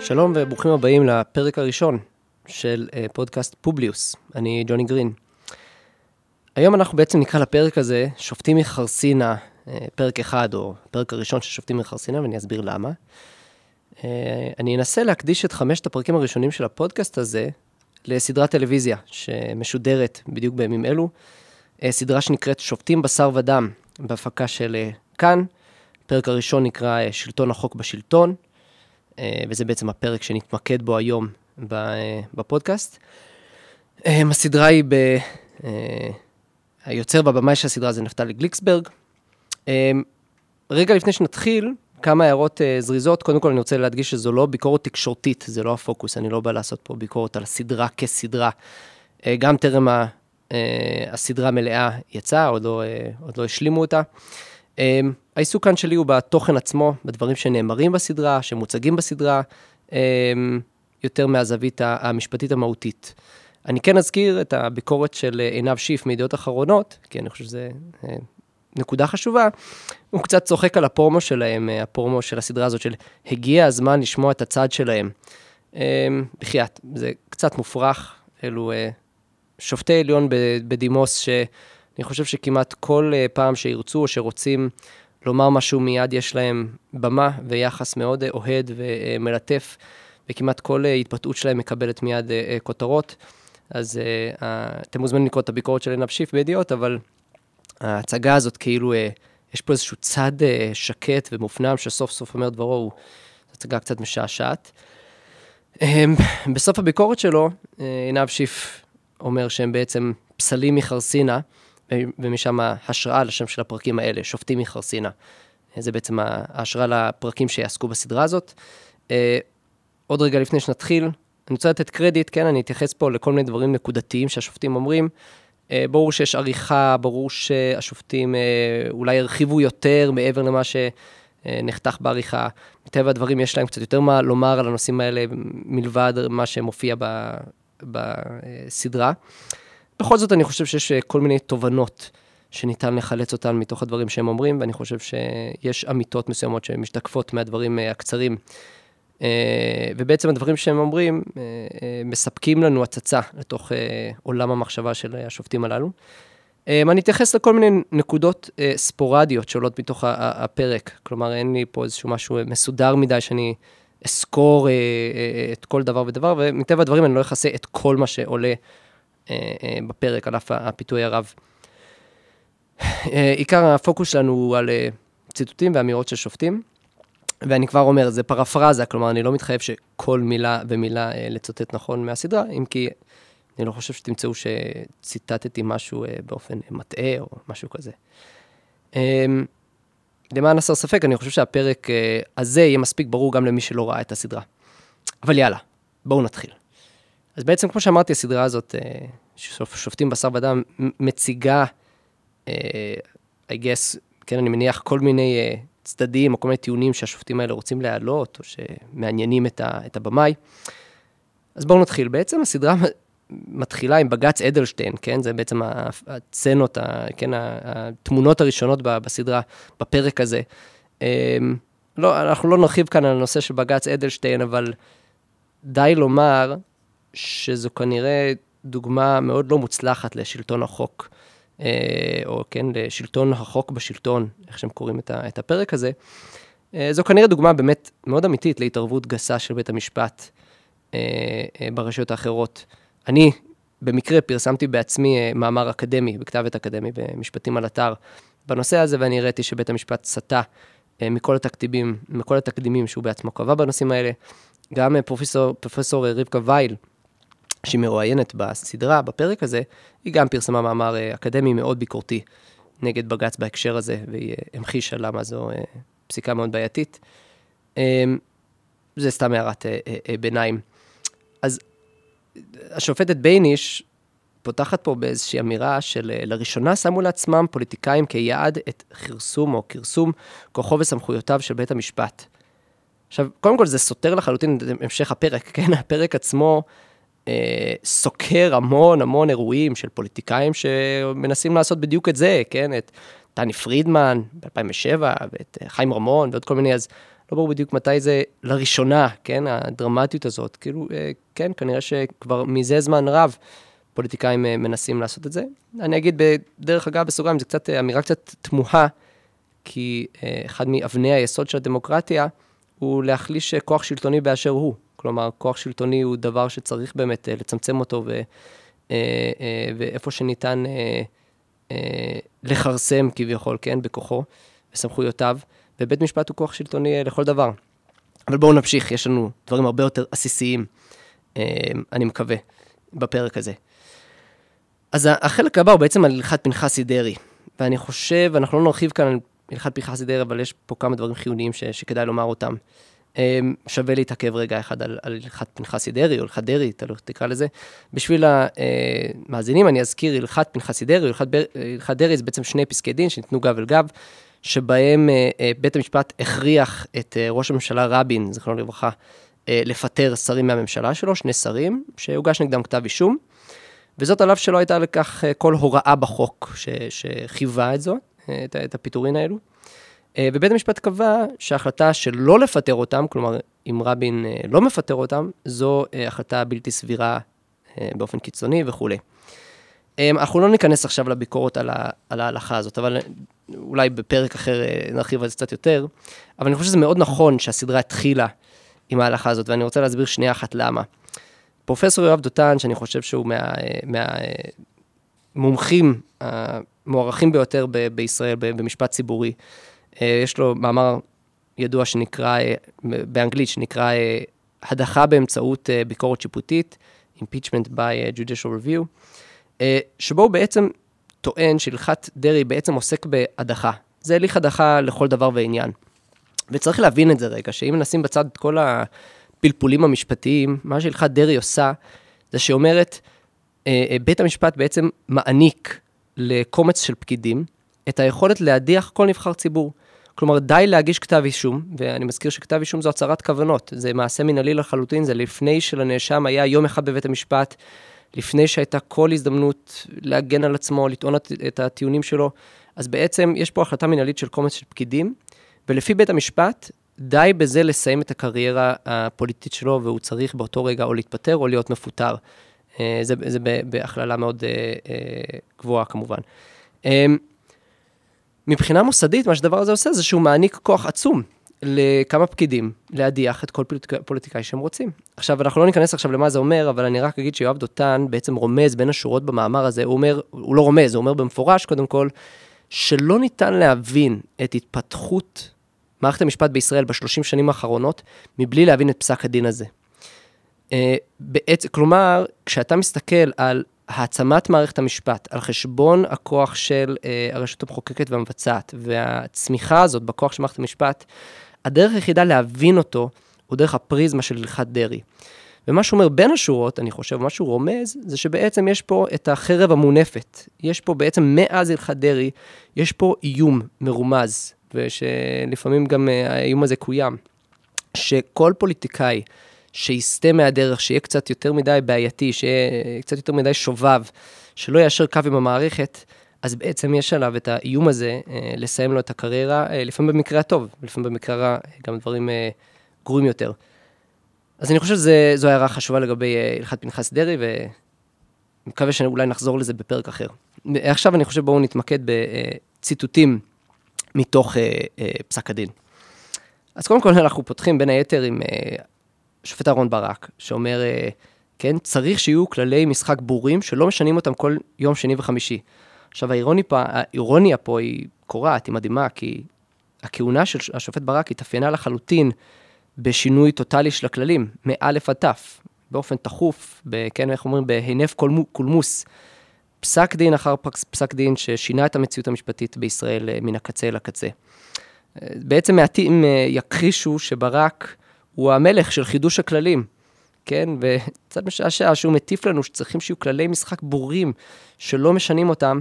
שלום וברוכים הבאים לפרק הראשון של uh, פודקאסט פובליוס. אני ג'וני גרין. היום אנחנו בעצם נקרא לפרק הזה שופטים מחרסינה, uh, פרק אחד, או פרק הראשון של שופטים מחרסינה, ואני אסביר למה. Uh, אני אנסה להקדיש את חמשת הפרקים הראשונים של הפודקאסט הזה לסדרת טלוויזיה שמשודרת בדיוק בימים אלו, סדרה שנקראת שופטים בשר ודם, בהפקה של כאן. הפרק הראשון נקרא שלטון החוק בשלטון. אה, וזה בעצם הפרק שנתמקד בו היום אה, בפודקאסט. אה, הסדרה היא ב... היוצר והבמאי של הסדרה זה נפתלי גליקסברג. רגע לפני שנתחיל, כמה הערות זריזות. קודם כל, אני רוצה להדגיש שזו לא ביקורת תקשורתית, זה לא הפוקוס, אני לא בא לעשות פה ביקורת על הסדרה כסדרה. גם טרם הסדרה המלאה יצאה, עוד לא, עוד לא השלימו אותה. אמ, העיסוק כאן שלי הוא בתוכן עצמו, בדברים שנאמרים בסדרה, שמוצגים בסדרה, אמ, יותר מהזווית המשפטית המהותית. אני כן אזכיר את הביקורת של עינב שיף מידיעות אחרונות, כי אני חושב שזו אה, נקודה חשובה. הוא קצת צוחק על הפורמו שלהם, אה, הפורמו של הסדרה הזאת של הגיע הזמן לשמוע את הצד שלהם. אמ, בחייאת, זה קצת מופרך, אלו אה, שופטי עליון בדימוס ש... אני חושב שכמעט כל אה, פעם שירצו או שרוצים לומר משהו מיד, יש להם במה ויחס מאוד אה, אוהד ומלטף, וכמעט כל אה, התבטאות שלהם מקבלת מיד כותרות. אז אתם מוזמנים לקרוא את הביקורת של עינב שיף בידיעות, אבל ההצגה הזאת כאילו, יש פה איזשהו צד שקט ומופנם שסוף סוף אומר דברו, הוא הצגה קצת משעשעת. אמ, בסוף הביקורת שלו, עינב שיף אומר שהם בעצם פסלים מחרסינה, ומשם ההשראה לשם של הפרקים האלה, שופטים מחרסינה. זה בעצם ההשראה לפרקים שיעסקו בסדרה הזאת. אה, עוד רגע לפני שנתחיל, אני רוצה לתת קרדיט, כן, אני אתייחס פה לכל מיני דברים נקודתיים שהשופטים אומרים. אה, ברור שיש עריכה, ברור שהשופטים אה, אולי הרחיבו יותר מעבר למה שנחתך בעריכה. מטבע הדברים יש להם קצת יותר מה לומר על הנושאים האלה מלבד מה שמופיע בסדרה. בכל זאת, אני חושב שיש אה, כל מיני תובנות שניתן לחלץ אותן מתוך הדברים שהם אומרים, ואני חושב שיש אמיתות מסוימות שמשתקפות מהדברים אה, הקצרים. אה, ובעצם הדברים שהם אומרים מספקים לנו הצצה לתוך עולם המחשבה של השופטים הללו. אני אתייחס לכל מיני נקודות ספורדיות שעולות מתוך הפרק, כלומר אין לי פה איזשהו משהו מסודר מדי שאני אסקור את כל דבר ודבר, ומטבע הדברים אני לא אכסה את כל מה שעולה בפרק, על אף הפיתוי הרב. אה, עיקר הפוקוס שלנו הוא על ציטוטים ואמירות של שופטים, ואני כבר אומר, זה פרפרזה, כלומר, אני לא מתחייב שכל מילה ומילה לצטט נכון מהסדרה, אם כי אני לא חושב שתמצאו שציטטתי משהו באופן מטעה או משהו כזה. למען הסר ספק, אני חושב שהפרק הזה יהיה מספיק ברור גם למי שלא ראה את הסדרה. אבל יאללה, בואו נתחיל. אז בעצם, כמו שאמרתי, הסדרה הזאת, אה, שופטים בשר ודם, מציגה, אה, I guess, כן, אני מניח, כל מיני אה, צדדים או כל מיני טיעונים שהשופטים האלה רוצים להעלות, או שמעניינים את, ה, את הבמאי. אז בואו נתחיל. בעצם הסדרה מתחילה עם בג"ץ אדלשטיין, כן? זה בעצם הצנות, כן, התמונות הראשונות בסדרה, בפרק הזה. לא, אנחנו לא נרחיב כאן על הנושא של בג"ץ אדלשטיין, אבל די לומר שזו כנראה דוגמה מאוד לא מוצלחת לשלטון החוק, אה, או כן, לשלטון החוק בשלטון, איך שהם קוראים את הפרק הזה. אה, זו כנראה דוגמה באמת מאוד אמיתית להתערבות גסה של בית המשפט אה, ברשויות האחרות. אני במקרה פרסמתי בעצמי מאמר אקדמי, בכתב עת אקדמי במשפטים על אתר, בנושא הזה, ואני הראיתי שבית המשפט סטה מכל התקדימים, מכל התקדימים שהוא בעצמו קבע בנושאים האלה. גם פרופסור, פרופסור רבקה וייל, שהיא מרואיינת בסדרה, בפרק הזה, היא גם פרסמה מאמר אה, אקדמי מאוד ביקורתי נגד בג"ץ בהקשר הזה, והיא אה, המחישה למה זו אה, פסיקה מאוד בעייתית. אמ, זה סתם הערת ביניים. אז השופטת בייניש פותחת פה באיזושהי אמירה של לראשונה שמו לעצמם פוליטיקאים כיעד את כרסום או כרסום כוחו וסמכויותיו של בית המשפט. עכשיו, קודם כל זה סותר לחלוטין את המשך הפרק, כן? הפרק עצמו סוקר המון המון אירועים של פוליטיקאים שמנסים לעשות בדיוק את זה, כן? את טני פרידמן ב-2007, ואת אה, חיים רמון ועוד כל מיני, אז לא ברור בדיוק מתי זה לראשונה, כן, הדרמטיות הזאת. כאילו, אה, כן, כנראה שכבר מזה זמן רב פוליטיקאים אה, מנסים לעשות את זה. אני אגיד בדרך אגב, בסוגריים, זו קצת אמירה קצת תמוהה, כי אחד מאבני היסוד של הדמוקרטיה הוא להחליש כוח שלטוני באשר הוא. כלומר, כוח שלטוני הוא דבר שצריך באמת לצמצם אותו, ו, ואיפה שניתן לכרסם כביכול, כן, בכוחו וסמכויותיו. ובית משפט הוא כוח שלטוני אה, לכל דבר. אבל בואו נמשיך, יש לנו דברים הרבה יותר עסיסיים, אה, אני מקווה, בפרק הזה. אז החלק הבא הוא בעצם על הלכת פנחסי דרעי, ואני חושב, אנחנו לא נרחיב כאן על הלכת פנחסי דרעי, אבל יש פה כמה דברים חיוניים ש, שכדאי לומר אותם. אה, שווה להתעכב רגע אחד על, הלכת פנחסי דרעי, או הלכת דרעי, תלוי איך תקרא לזה. בשביל המאזינים, אני אזכיר הלכת פנחסי דרעי, הלכת דרעי זה בעצם שני פסקי דין שניתנו גב אל גב. שבהם אה, אה, בית המשפט הכריח את אה, ראש הממשלה רבין, זיכרונו לברכה, לפטר שרים מהממשלה שלו, שני שרים, שהוגש נגדם כתב אישום, וזאת על אף שלא הייתה לכך כל הוראה בחוק שחייבה את את, את הפיטורין האלו. ובית המשפט קבע שההחלטה שלא לפטר אותם, כלומר, אם רבין לא מפטר אותם, זו החלטה בלתי סבירה באופן קיצוני וכולי. אנחנו לא ניכנס עכשיו לביקורת על, ה, על ההלכה הזאת, אבל אולי בפרק אחר אה, נרחיב על זה קצת יותר, אבל אני חושב שזה מאוד נכון שהסדרה התחילה עם ההלכה הזאת, ואני רוצה להסביר שנייה אחת למה. פרופסור יואב דותן, שאני חושב שהוא מהמומחים מה, אה, המוערכים ביותר ב, בישראל במשפט ציבורי, אה, יש לו מאמר ידוע שנקרא, באנגלית, שנקרא הדחה באמצעות ביקורת שיפוטית, impeachment by judicial review, שבו הוא בעצם טוען שהלכת דרעי בעצם עוסק בהדחה. זה הליך הדחה לכל דבר ועניין. וצריך להבין את זה רגע, שאם נשים בצד את כל הפלפולים המשפטיים, מה שהלכת דרעי עושה, זה שהיא אומרת, אה, אה, בית המשפט בעצם מעניק לקומץ של פקידים את היכולת להדיח כל נבחר ציבור. כלומר, די להגיש כתב אישום, ואני מזכיר שכתב אישום זו הצהרת כוונות, זה מעשה מנהלי לחלוטין, זה לפני שלנאשם היה יום אחד בבית המשפט, לפני שהייתה כל הזדמנות להגן על עצמו, לטעון את הטיעונים שלו. אז בעצם יש פה החלטה מנהלית של קומץ של פקידים, ולפי בית המשפט, די בזה לסיים את הקריירה הפוליטית שלו, והוא צריך באותו רגע או להתפטר או להיות מפוטר. אה, זה, זה בהכללה מאוד אה, אה, גבוהה כמובן. מבחינה מוסדית, מה שהדבר הזה עושה זה שהוא מעניק כוח עצום לכמה פקידים להדיח את כל פוליטיקאי, פוליטיקאי שהם רוצים. עכשיו, אנחנו לא ניכנס עכשיו למה זה אומר, אבל אני רק אגיד שיואב דותן בעצם רומז בין השורות במאמר הזה, הוא אומר, הוא לא רומז, הוא אומר במפורש, קודם כל, שלא ניתן להבין את התפתחות מערכת המשפט בישראל בשלושים שנים האחרונות, מבלי להבין את פסק הדין הזה. אה, בעצם, כלומר, כשאתה מסתכל על העצמת מערכת המשפט על חשבון הכוח של אה, הרשות המחוקקת והמבצעת, והצמיחה הזאת בכוח של מערכת המשפט, הדרך היחידה להבין אותו הוא דרך הפריזמה של הלכת דרעי. ומה שהוא אומר בין השורות, אני חושב, מה שהוא רומז, זה שבעצם יש פה את החרב המונפת. יש פה בעצם, מאז הלכת דרעי, יש פה איום מרומז, ושלפעמים גם אה, האיום הזה קוים, שכל פוליטיקאי שיסטה מהדרך, שיהיה קצת יותר מדי בעייתי, שיהיה קצת יותר מדי שובב, שלא יישר קו עם המערכת, אז בעצם יש עליו את האיום הזה אה, לסיים לו את הקריירה, אה, לפעמים במקרה הטוב, לפעמים במקרה רע, אה, גם דברים גרועים יותר. אז אני חושב שזו הערה חשובה לגבי הלכת פנחס דרעי, ואני מקווה שאולי נחזור לזה בפרק אחר. עכשיו אני חושב בואו נתמקד בציטוטים מתוך פסק הדין. אז קודם כל אנחנו פותחים בין היתר עם השופט אהרן ברק, שאומר, כן, צריך שיהיו כללי משחק ברורים שלא משנים אותם כל יום שני וחמישי. עכשיו, האירוניה פה היא קורעת, היא מדהימה, כי הכהונה של השופט ברק התאפיינה לחלוטין בשינוי טוטאלי של הכללים, מאלף עד תף, באופן תכוף, כן, איך אומרים, בהינף קולמוס. פסק דין אחר פסק דין ששינה את המציאות המשפטית בישראל אה, מן הקצה אל הקצה. אה, בעצם מעטים אה, יכחישו שברק הוא המלך של חידוש הכללים, כן? וקצת משעשע שהוא מטיף לנו שצריכים שיהיו כללי משחק ברורים שלא משנים אותם,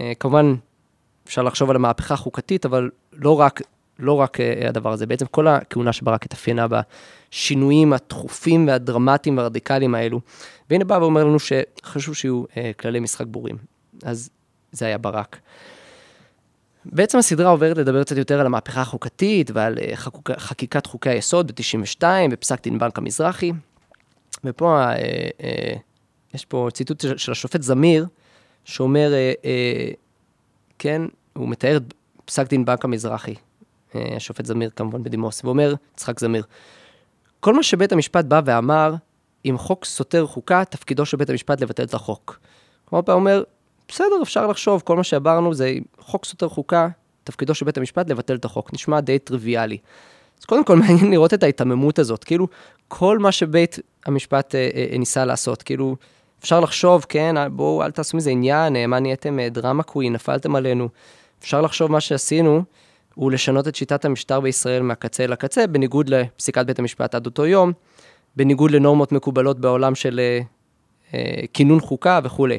אה, כמובן, אפשר לחשוב על המהפכה החוקתית, אבל לא רק, לא רק אה, הדבר הזה, בעצם כל הכהונה של ברק התאפיינה בשינויים התכופים והדרמטיים והרדיקליים האלו. והנה בא ואומר לנו שחשוב שיהיו אה, כללי משחק ברורים. אז זה היה ברק. בעצם הסדרה עוברת לדבר קצת יותר על המהפכה החוקתית ועל אה, חקוק, חקיקת חוקי היסוד ב-92 בפסק דין בנק המזרחי. ופה אה, אה, יש פה ציטוט של, של השופט זמיר, שאומר, אה, אה, כן, הוא מתאר את פסק דין בנק המזרחי, אה, השופט זמיר כמובן בדימוס, ואומר, יצחק זמיר, כל מה שבית המשפט בא ואמר, אם חוק סותר חוקה, תפקידו של בית המשפט לבטל את החוק. כלומר, הוא אומר, בסדר, אפשר לחשוב, כל מה שעברנו זה חוק סותר חוקה, תפקידו של בית המשפט לבטל את החוק. נשמע די טריוויאלי. אז קודם כל מעניין לראות את ההיתממות הזאת, כאילו, כל מה שבית המשפט אה, אה, ניסה לעשות, כאילו, אפשר לחשוב, כן, בואו, אל תעשו מזה עניין, אה, מה נהייתם אה, דרמה קווין, נפלתם עלינו. אפשר לחשוב מה שעשינו, הוא לשנות את שיטת המשטר בישראל מהקצה לקצה, בניגוד לפסיקת בית המשפט עד אותו יום, בניגוד לנורמות מקובלות בעולם של אה, אה, כינון חוקה וכולי.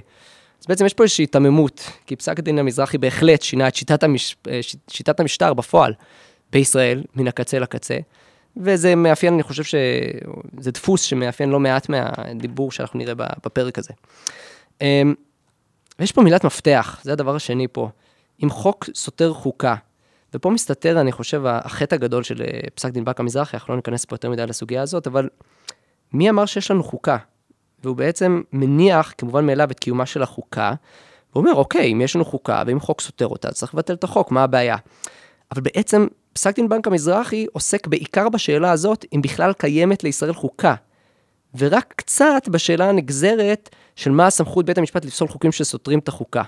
אז בעצם יש פה איזושהי היתממות, כי פסק הדין המזרחי בהחלט שינה את שיטת, המש... אה, שיטת המשטר בפועל בישראל, מן הקצה לקצה, וזה מאפיין, אני חושב שזה דפוס שמאפיין לא מעט מהדיבור שאנחנו נראה בפרק הזה. אמ, ויש פה מילת מפתח, זה הדבר השני פה. אם חוק סותר חוקה, ופה מסתתר, אני חושב, החטא הגדול של אה, פסק דין באקה מזרחי, אנחנו לא ניכנס פה יותר מדי לסוגיה הזאת, אבל מי אמר שיש לנו חוקה? והוא בעצם מניח כמובן מאליו את קיומה של החוקה, ואומר, אוקיי, אם יש לנו חוקה, ואם חוק סותר אותה, צריך לבטל את החוק, מה הבעיה? אבל בעצם פסק דין בנק המזרחי עוסק בעיקר בשאלה הזאת, אם בכלל קיימת לישראל חוקה, ורק קצת בשאלה הנגזרת של מה הסמכות בית המשפט לפסול חוקים שסותרים את החוקה.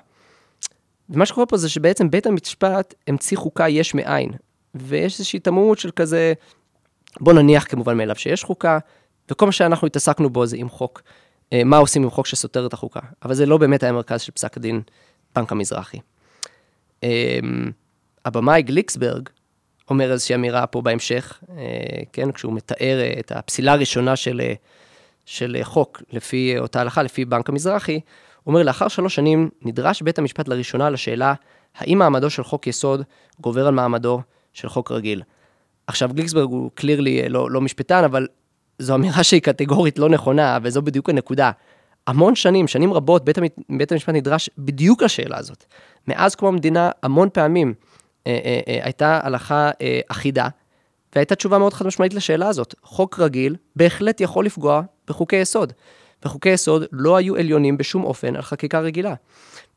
ומה שקורה פה זה שבעצם בית המשפט המציא חוקה יש מאין, ויש איזושהי תמות של כזה, בוא נניח כמובן מאליו שיש חוקה, וכל מה שאנחנו התעסקנו בו זה עם חוק, אה, מה עושים עם חוק שסותר את החוקה. אבל זה לא באמת היה מרכז של פסק הדין בנק המזרחי. אמ, הבמאי גליקסברג אומר איזושהי אמירה פה בהמשך, אה, כן, כשהוא מתאר את הפסילה הראשונה של, אה, של חוק לפי אותה הלכה, לפי בנק המזרחי, הוא אומר, לאחר שלוש שנים נדרש בית המשפט לראשונה לשאלה, האם מעמדו של חוק יסוד גובר על מעמדו של חוק רגיל. עכשיו, גליקסברג הוא קלירלי לא, לא משפטן, אבל זו אמירה שהיא קטגורית לא נכונה, וזו בדיוק הנקודה. המון שנים, שנים רבות, בית, בית המשפט נדרש בדיוק לשאלה הזאת. מאז קום המדינה, המון פעמים אה, אה, אה, הייתה הלכה אה, אחידה, והייתה תשובה מאוד חד משמעית לשאלה הזאת. חוק רגיל בהחלט יכול לפגוע בחוקי יסוד. וחוקי יסוד לא היו עליונים בשום אופן על חקיקה רגילה.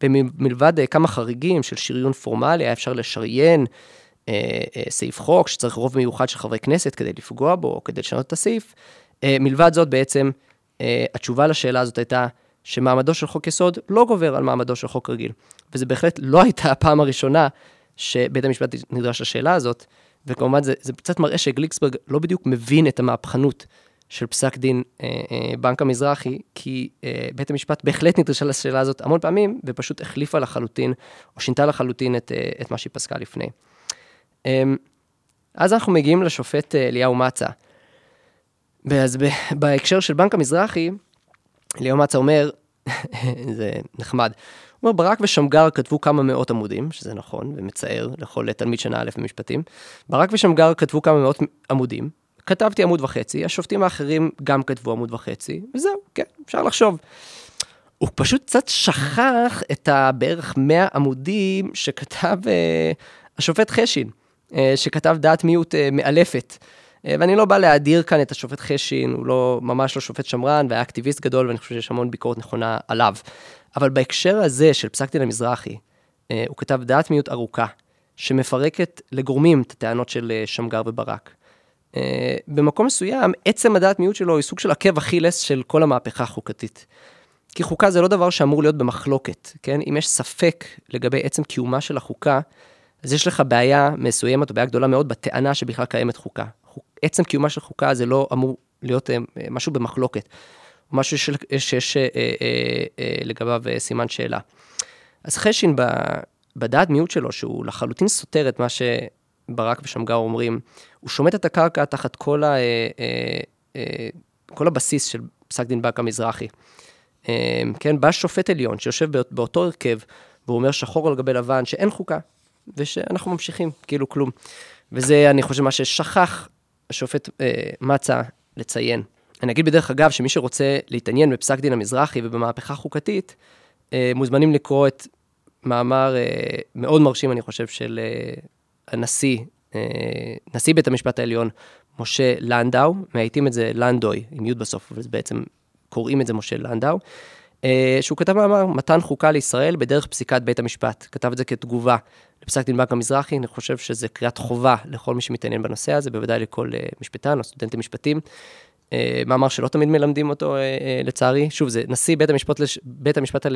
ומלבד אה, כמה חריגים של שריון פורמלי, היה אפשר לשריין סעיף חוק שצריך רוב מיוחד של חברי כנסת כדי לפגוע בו או כדי לשנות את הסעיף. אה, מלבד זאת בעצם, אה, התשובה לשאלה הזאת הייתה שמעמדו של חוק יסוד לא גובר על מעמדו של חוק רגיל. וזה בהחלט לא הייתה הפעם הראשונה שבית המשפט נדרש לשאלה הזאת, וכמובן זה, זה קצת מראה שגליקסברג לא בדיוק מבין את המהפכנות של פסק דין אה, אה, בנק המזרחי, כי אה, בית המשפט בהחלט נדרשה לשאלה הזאת המון פעמים, ופשוט החליפה לחלוטין, או שינתה לחלוטין את, אה, את מה שהיא פסקה לפני. אה, אז אנחנו מגיעים לשופט אה, אליהו מצה. אז בהקשר של בנק המזרחי, אליהו מצה אומר, זה נחמד, הוא אומר, ברק ושמגר כתבו כמה מאות עמודים, שזה נכון ומצער לכל תלמיד שנה א' במשפטים. ברק ושמגר כתבו כמה מאות עמודים, כתבתי עמוד וחצי, השופטים האחרים גם כתבו עמוד וחצי, וזהו, כן, אפשר לחשוב. הוא פשוט קצת שכח את הבערך 100 עמודים שכתב uh, השופט חשין, שכתב דעת מיעוט uh, מאלפת. Uh, ואני לא בא להאדיר כאן את השופט חשין, הוא לא, ממש לא שופט שמרן והיה אקטיביסט גדול, ואני חושב שיש המון ביקורת נכונה עליו. אבל בהקשר הזה של פסק דין המזרחי, הוא כתב דעת מיעוט ארוכה, שמפרקת לגורמים את הטענות של שמגר וברק. במקום מסוים, עצם הדעת מיעוט שלו היא סוג של עקב אכילס של כל המהפכה החוקתית. כי חוקה זה לא דבר שאמור להיות במחלוקת, כן? אם יש ספק לגבי עצם קיומה של החוקה, אז יש לך בעיה מסוימת או בעיה גדולה מאוד בטענה שבכלל קיימת חוקה. עצם קיומה של חוקה זה לא אמור להיות uh, משהו במחלוקת, משהו שיש, uh, לגביו סימן שאלה. אז חשין בדעת מיעוט שלו, שהוא לחלוטין סותר את מה ש... ברק ושמגר אומרים, הוא שומט את הקרקע תחת כל, ה, אה, אה, אה, כל הבסיס של פסק דין באקה מזרחי. כן, בא שופט עליון שיושב באותו הרכב, והוא אומר שחור על גבי לבן שאין חוקה, ושאנחנו ממשיכים, כאילו כלום. וזה, אני חושב, מה ששכח השופט אה, מצה לציין. אני אגיד בדרך אגב, שמי שרוצה להתעניין בפסק דין המזרחי ובמהפכה חוקתית, אה, מוזמנים לקרוא את מאמר מאוד מרשים, אני חושב, של הנשיא, נשיא בית המשפט העליון, משה לנדאו, מאייתים את זה לנדוי, עם י' בסוף, אבל בעצם קוראים את זה משה לנדאו, שהוא כתב מאמר, מתן חוקה לישראל בדרך פסיקת בית המשפט. כתב את זה כתגובה לפסק דין בנק המזרחי, אני חושב שזה קריאת חובה לכל מי שמתעניין בנושא הזה, בוודאי לכל משפטן או סטודנט למשפטים. מאמר שלא תמיד מלמדים אותו, לצערי. שוב, זה נשיא בית המשפט, בית המשפט,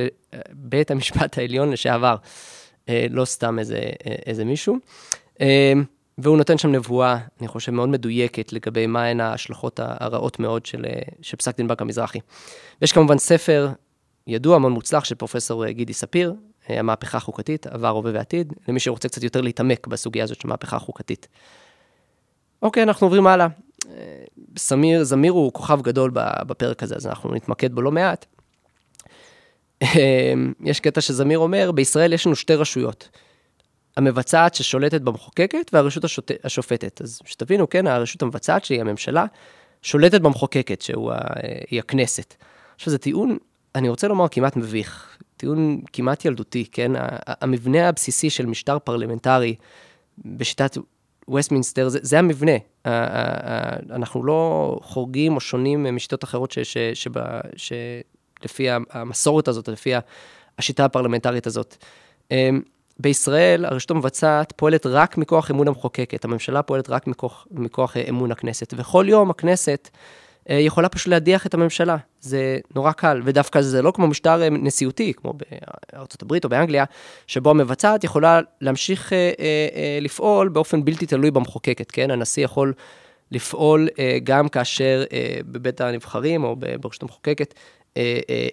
בית המשפט העליון לשעבר, לא סתם איזה, איזה מישהו. והוא נותן שם נבואה, אני חושב, מאוד מדויקת לגבי מהן ההשלכות הרעות מאוד של, של פסק דין בנק המזרחי. ויש כמובן ספר ידוע, מאוד מוצלח, של פרופסור גידי ספיר, המהפכה החוקתית, עבר, הווה ועתיד, למי שרוצה קצת יותר להתעמק בסוגיה הזאת של מהפכה חוקתית. אוקיי, אנחנו עוברים הלאה. סמיר, זמיר הוא כוכב גדול בפרק הזה, אז אנחנו נתמקד בו לא מעט. יש קטע שזמיר אומר, בישראל יש לנו שתי רשויות. המבצעת ששולטת במחוקקת והרשות השוט... השופטת. אז שתבינו, כן, הרשות המבצעת, שהיא הממשלה, שולטת במחוקקת, שהיא הכנסת. עכשיו, זה טיעון, אני רוצה לומר, כמעט מביך. טיעון כמעט ילדותי, כן? המבנה הבסיסי של משטר פרלמנטרי בשיטת וסטמינסטר, זה, זה המבנה. אנחנו לא חורגים או שונים משיטות אחרות ש, ש, שבה, שלפי המסורת הזאת, לפי השיטה הפרלמנטרית הזאת. אמ, בישראל הרשות המבצעת פועלת רק מכוח אמון המחוקקת, הממשלה פועלת רק מכוח, מכוח אמון הכנסת, וכל יום הכנסת יכולה פשוט להדיח את הממשלה, זה נורא קל, ודווקא זה לא כמו משטר אה, נשיאותי, כמו בארצות הברית או באנגליה, שבו המבצעת יכולה להמשיך אה, לפעול באופן בלתי תלוי במחוקקת, כן? הנשיא יכול לפעול גם כאשר בבית הנבחרים או ברשות המחוקקת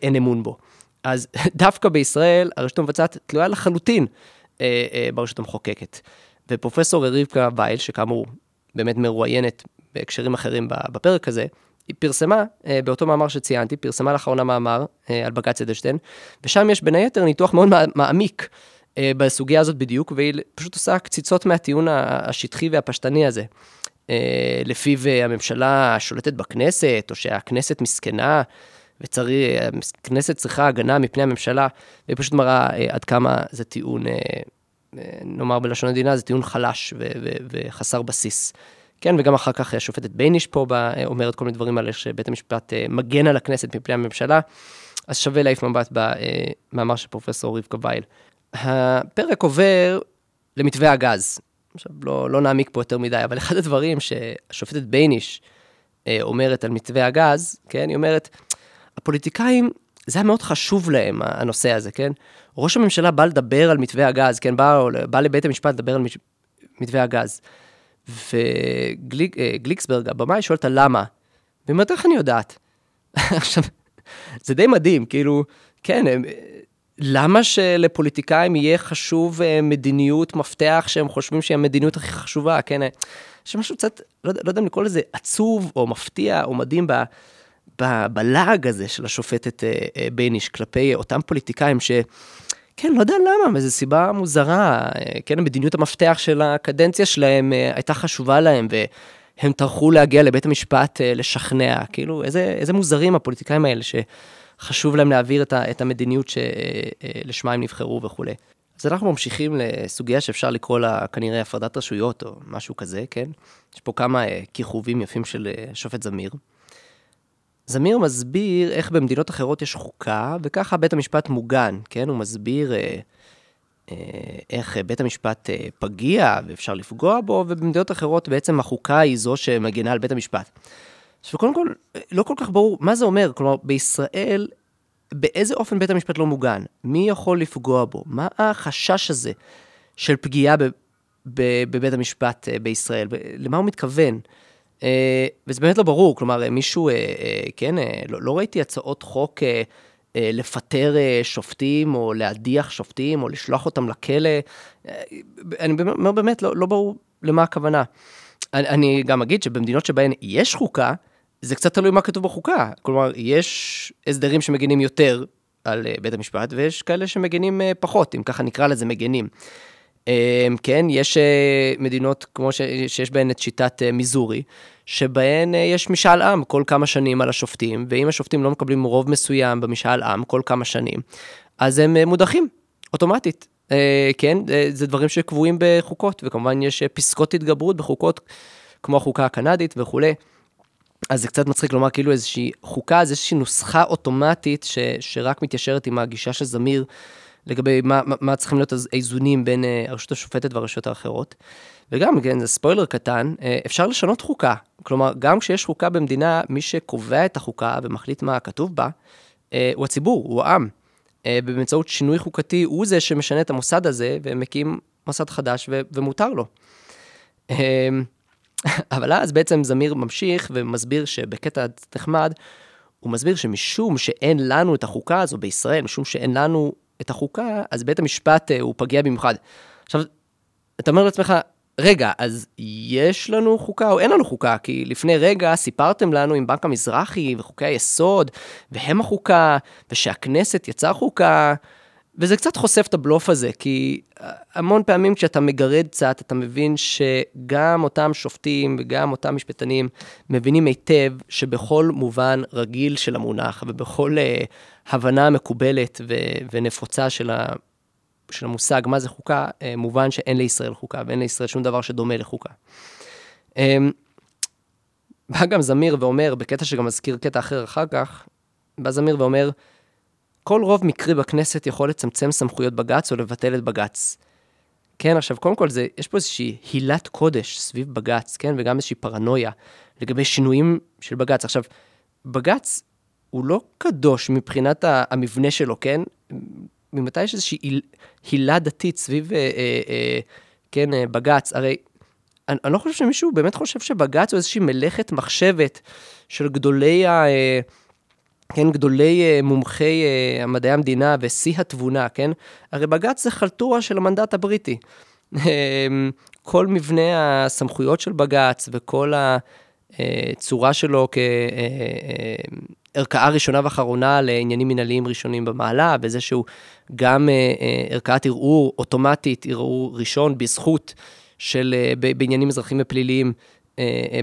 אין אמון בו. אז דווקא בישראל הרשות המבצעת תלויה לחלוטין אה, אה, ברשות המחוקקת. ופרופסור רבקה וייל, שכאמור באמת מרואיינת בהקשרים אחרים בפרק הזה, היא פרסמה, אה, באותו מאמר שציינתי, פרסמה לאחרונה מאמר אה, על בג"ץ אדלשטיין, ושם יש בין היתר ניתוח מאוד מעמיק אה, בסוגיה הזאת בדיוק, והיא פשוט עושה קציצות מהטיעון השטחי והפשטני הזה. לפיו הממשלה שולטת בכנסת, או שהכנסת מסכנה, וצריך, הכנסת צריכה הגנה מפני הממשלה, והיא פשוט מראה אה, עד כמה זה טיעון, נאמר בלשון המדינה, זה טיעון חלש וחסר בסיס. כן, וגם אחר כך השופטת בייניש פה בא, אומרת כל מיני דברים על איך שבית המשפט מגן על הכנסת מפני הממשלה, אז שווה להעיף מבט במאמר של פרופסור רבקה וייל. הפרק עובר למתווה הגז. עכשיו, לא, לא נעמיק פה יותר מדי, אבל אחד הדברים שהשופטת בייניש אומרת על מתווה הגז, כן, היא אומרת, הפוליטיקאים, זה היה מאוד חשוב להם, הנושא הזה, כן? ראש הממשלה בא לדבר על מתווה הגז, כן? בא, בא לבית המשפט לדבר על מתווה הגז. וגליקסברג, הבמאי, שואל אותה למה. והיא אומרת, איך אני יודעת? עכשיו, זה די מדהים, כאילו, כן, הם, למה שלפוליטיקאים יהיה חשוב אה, מדיניות מפתח שהם חושבים שהיא המדיניות הכי חשובה, כן? יש משהו קצת, לא, לא יודע אם לקרוא לזה עצוב או מפתיע או מדהים ב... בלעג הזה של השופטת אה, אה, בייניש כלפי אותם פוליטיקאים ש... כן, לא יודע למה, מאיזו סיבה מוזרה, אה, כן, המדיניות המפתח של הקדנציה שלהם הייתה חשובה להם, והם טרחו להגיע לבית המשפט לשכנע, כאילו, איזה, איזה מוזרים הפוליטיקאים האלה שחשוב להם להעביר את, ה, את המדיניות שלשמה הם נבחרו וכולי. אז אנחנו ממשיכים לסוגיה שאפשר לקרוא לה כנראה הפרדת רשויות או משהו כזה, כן? יש פה כמה כיכובים יפים של שופט זמיר. זמיר מסביר איך במדינות אחרות יש חוקה, וככה בית המשפט מוגן, כן? הוא מסביר אה, אה, איך בית המשפט אה, פגיע ואפשר לפגוע בו, ובמדינות אחרות בעצם החוקה היא זו שמגינה על בית המשפט. עכשיו, קודם כל, לא כל כך ברור מה זה אומר, כלומר, בישראל, באיזה אופן בית המשפט לא מוגן? מי יכול לפגוע בו? מה החשש הזה של פגיעה בבית המשפט אה, בישראל? למה הוא מתכוון? אה, וזה באמת לא ברור, כלומר, מישהו, אה, אה, כן, לא, לא ראיתי הצעות חוק לפטר שופטים, או להדיח שופטים, או לשלוח אותם לכלא. אני אומר באמת, לא, לא ברור למה הכוונה. אני, אני גם אגיד שבמדינות שבהן יש חוקה, זה קצת תלוי מה כתוב בחוקה. כלומר, יש הסדרים שמגינים יותר על בית המשפט, ויש כאלה שמגינים פחות, אם ככה נקרא לזה מגינים. כן, יש מדינות כמו שיש בהן את שיטת מיזורי, שבהן אה, יש משאל עם כל כמה שנים על השופטים, ואם השופטים לא מקבלים רוב מסוים במשאל עם כל כמה שנים, אז הם אה, מודחים. אוטומטית, אה, כן, אה, זה דברים שקבועים בחוקות, וכמובן יש פסקות התגברות בחוקות, כמו החוקה הקנדית וכולי. אז זה קצת מצחיק לומר כאילו איזושהי חוקה, זה איזושהי נוסחה אוטומטית ש, שרק מתיישרת עם הגישה של זמיר לגבי מה, מה, מה צריכים להיות האיזונים בין uh, הרשות השופטת והרשויות האחרות. וגם, כן, זה ספוילר קטן, uh, אפשר לשנות חוקה. כלומר, גם כשיש חוקה במדינה, מי שקובע את החוקה ומחליט מה כתוב בה, uh, הוא הציבור, הוא העם. Uh, באמצעות שינוי חוקתי, הוא זה שמשנה את המוסד הזה ומקים מוסד חדש ו- ומותר לו. אבל אז בעצם זמיר ממשיך ומסביר שבקטע נחמד, הוא מסביר שמשום שאין לנו את החוקה הזו בישראל, משום שאין לנו את החוקה, אז בית המשפט אה, הוא פגיע במיוחד. עכשיו, אתה אומר לעצמך, רגע, אז יש לנו חוקה או אין לנו חוקה? כי לפני רגע סיפרתם לנו עם בנק המזרחי וחוקי היסוד, והם החוקה, ושהכנסת יצאה חוקה, וזה קצת חושף את הבלוף הזה, כי המון פעמים כשאתה מגרד קצת, אתה מבין שגם אותם שופטים וגם אותם משפטנים מבינים היטב שבכל מובן רגיל של המונח ובכל uh, הבנה מקובלת ו- ונפוצה של, ה- של המושג מה זה חוקה, uh, מובן שאין לישראל חוקה ואין לישראל שום דבר שדומה לחוקה. Um, בא גם זמיר ואומר, בקטע שגם מזכיר קטע אחר אחר כך, בא זמיר ואומר, כל רוב מקרי בכנסת יכול לצמצם סמכויות בג"ץ או לבטל את בג"ץ. כן, עכשיו, קודם כל, זה, יש פה איזושהי הילת קודש סביב בג"ץ, כן, וגם איזושהי פרנויה לגבי שינויים של בג"ץ. עכשיו, בג"ץ הוא לא קדוש מבחינת המבנה שלו, כן? ממתי יש איזושהי היל, הילה דתית סביב, אה, אה, אה, כן, אה, בג"ץ? הרי אני, אני לא חושב שמישהו באמת חושב שבג"ץ הוא איזושהי מלאכת מחשבת של גדולי ה... אה, כן, גדולי uh, מומחי uh, מדעי המדינה ושיא התבונה, כן? הרי בג"ץ זה חלטורה של המנדט הבריטי. אמ, כל מבנה הסמכויות של בג"ץ וכל הצורה שלו כערכאה ראשונה ואחרונה לעניינים מנהליים ראשונים במעלה, וזה שהוא גם ערכאת ערעור אוטומטית, ערעור ראשון בזכות של, בעניינים אזרחיים ופליליים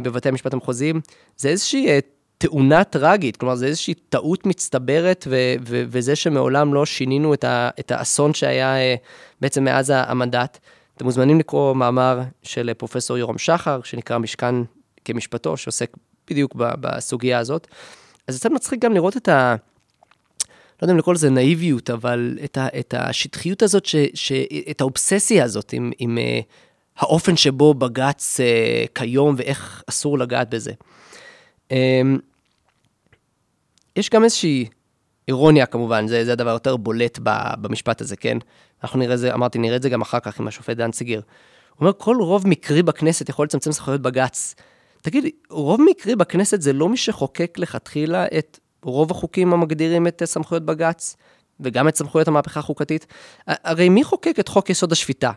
בבתי המשפט המחוזיים, זה איזושהי תאונה טרגית, כלומר, זה איזושהי טעות מצטברת, ו- ו- וזה שמעולם לא שינינו את, ה- את האסון שהיה אה, בעצם מאז המנדט. אתם מוזמנים לקרוא מאמר של פרופסור יורם שחר, שנקרא משכן כמשפטו, שעוסק בדיוק בסוגיה הזאת. אז זה קצת מצחיק גם לראות את ה... לא יודע אם לקרוא לזה נאיביות, אבל את, ה, את השטחיות הזאת, ש, ש, את האובססיה הזאת עם, עם uh, האופן שבו בג"ץ uh, כיום ואיך אסור לגעת בזה. Um, יש גם איזושהי אירוניה כמובן, זה, זה הדבר יותר בולט במשפט הזה, כן? אנחנו נראה זה, אמרתי, נראה את זה גם אחר כך עם השופט דנציגר. הוא אומר, כל רוב מקרי בכנסת יכול לצמצם זכויות בג"ץ. תגיד, רוב מקרי בכנסת זה לא מי שחוקק לכתחילה את רוב החוקים המגדירים את סמכויות בג"ץ, וגם את סמכויות המהפכה החוקתית? הרי מי חוקק את חוק יסוד השפיטה?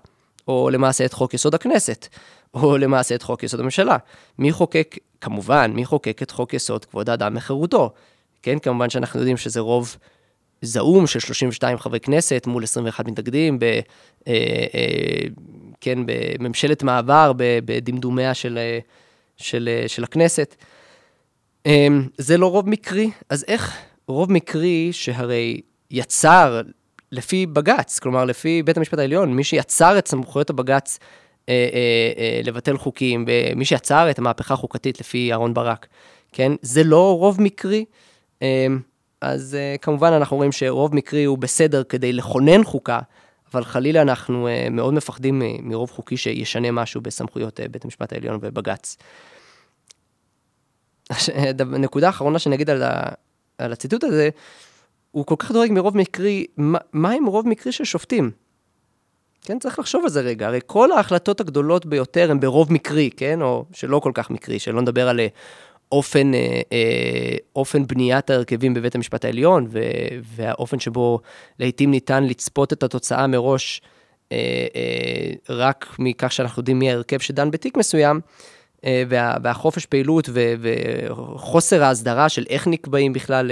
או למעשה את חוק יסוד הכנסת, או למעשה את חוק יסוד הממשלה. מי חוקק, כמובן, מי חוקק את חוק יסוד כבוד האדם וחירותו? כן, כמובן שאנחנו יודעים שזה רוב זעום של 32 חברי כנסת מול 21 מתנגדים, ב, אה, אה, כן, בממשלת מעבר, בדמדומיה של, אה, של, אה, של הכנסת. אה, זה לא רוב מקרי, אז איך רוב מקרי שהרי יצר לפי בג"ץ, כלומר לפי בית המשפט העליון, מי שיצר את סמכויות הבג"ץ אה, אה, אה, לבטל חוקים, ומי שיצר את המהפכה החוקתית לפי אהרן ברק, כן? זה לא רוב מקרי. אמ, אז אה, כמובן אנחנו רואים שרוב מקרי הוא בסדר כדי לכונן חוקה, אבל חלילה אנחנו אה, מאוד מפחדים מרוב חוקי שישנה משהו בסמכויות אה, בית המשפט העליון ובג"ץ. נקודה אחרונה שנגיד על, ה, על הציטוט הזה, הוא כל כך דואג מרוב מקרי, מה, מה עם רוב מקרי של שופטים? כן, צריך לחשוב על זה רגע, הרי כל ההחלטות הגדולות ביותר הן ברוב מקרי, כן, או שלא כל כך מקרי, שלא נדבר על אופן, אה, אה, אופן בניית ההרכבים בבית המשפט העליון, והאופן שבו לעתים ניתן לצפות את התוצאה מראש, אה, רק מכך שאנחנו יודעים מי ההרכב שדן בתיק מסוים, וה, והחופש פעילות ו, וחוסר ההסדרה של איך נקבעים בכלל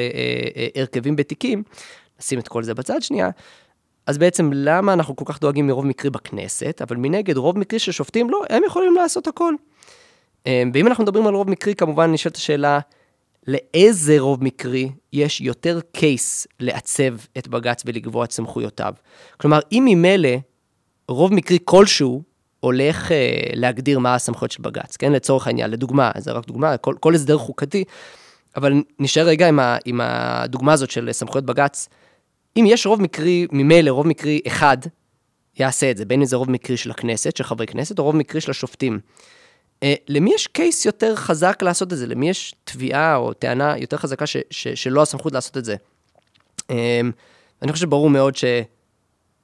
הרכבים בתיקים, נשים את כל זה בצד שנייה, אז בעצם למה אנחנו כל כך דואגים מרוב מקרי בכנסת, אבל מנגד רוב מקרי של שופטים, לא, הם יכולים לעשות הכל. ואם אנחנו מדברים על רוב מקרי, כמובן נשאלת השאלה, לאיזה רוב מקרי יש יותר קייס לעצב את בג"ץ ולקבוע את סמכויותיו. כלומר, אם ממילא רוב מקרי כלשהו הולך אה, להגדיר מה הסמכויות של בג"ץ, כן? לצורך העניין, לדוגמה, זה רק דוגמה, כל, כל הסדר חוקתי, אבל נשאר רגע עם, ה, עם הדוגמה הזאת של סמכויות בג"ץ. אם יש רוב מקרי, ממילא רוב מקרי אחד, יעשה את זה, בין אם זה רוב מקרי של הכנסת, של חברי כנסת, או רוב מקרי של השופטים. אה, למי יש קייס יותר חזק לעשות את זה? למי יש תביעה או טענה יותר חזקה ש, ש, שלא הסמכות לעשות את זה? אה, אני חושב שברור מאוד ש,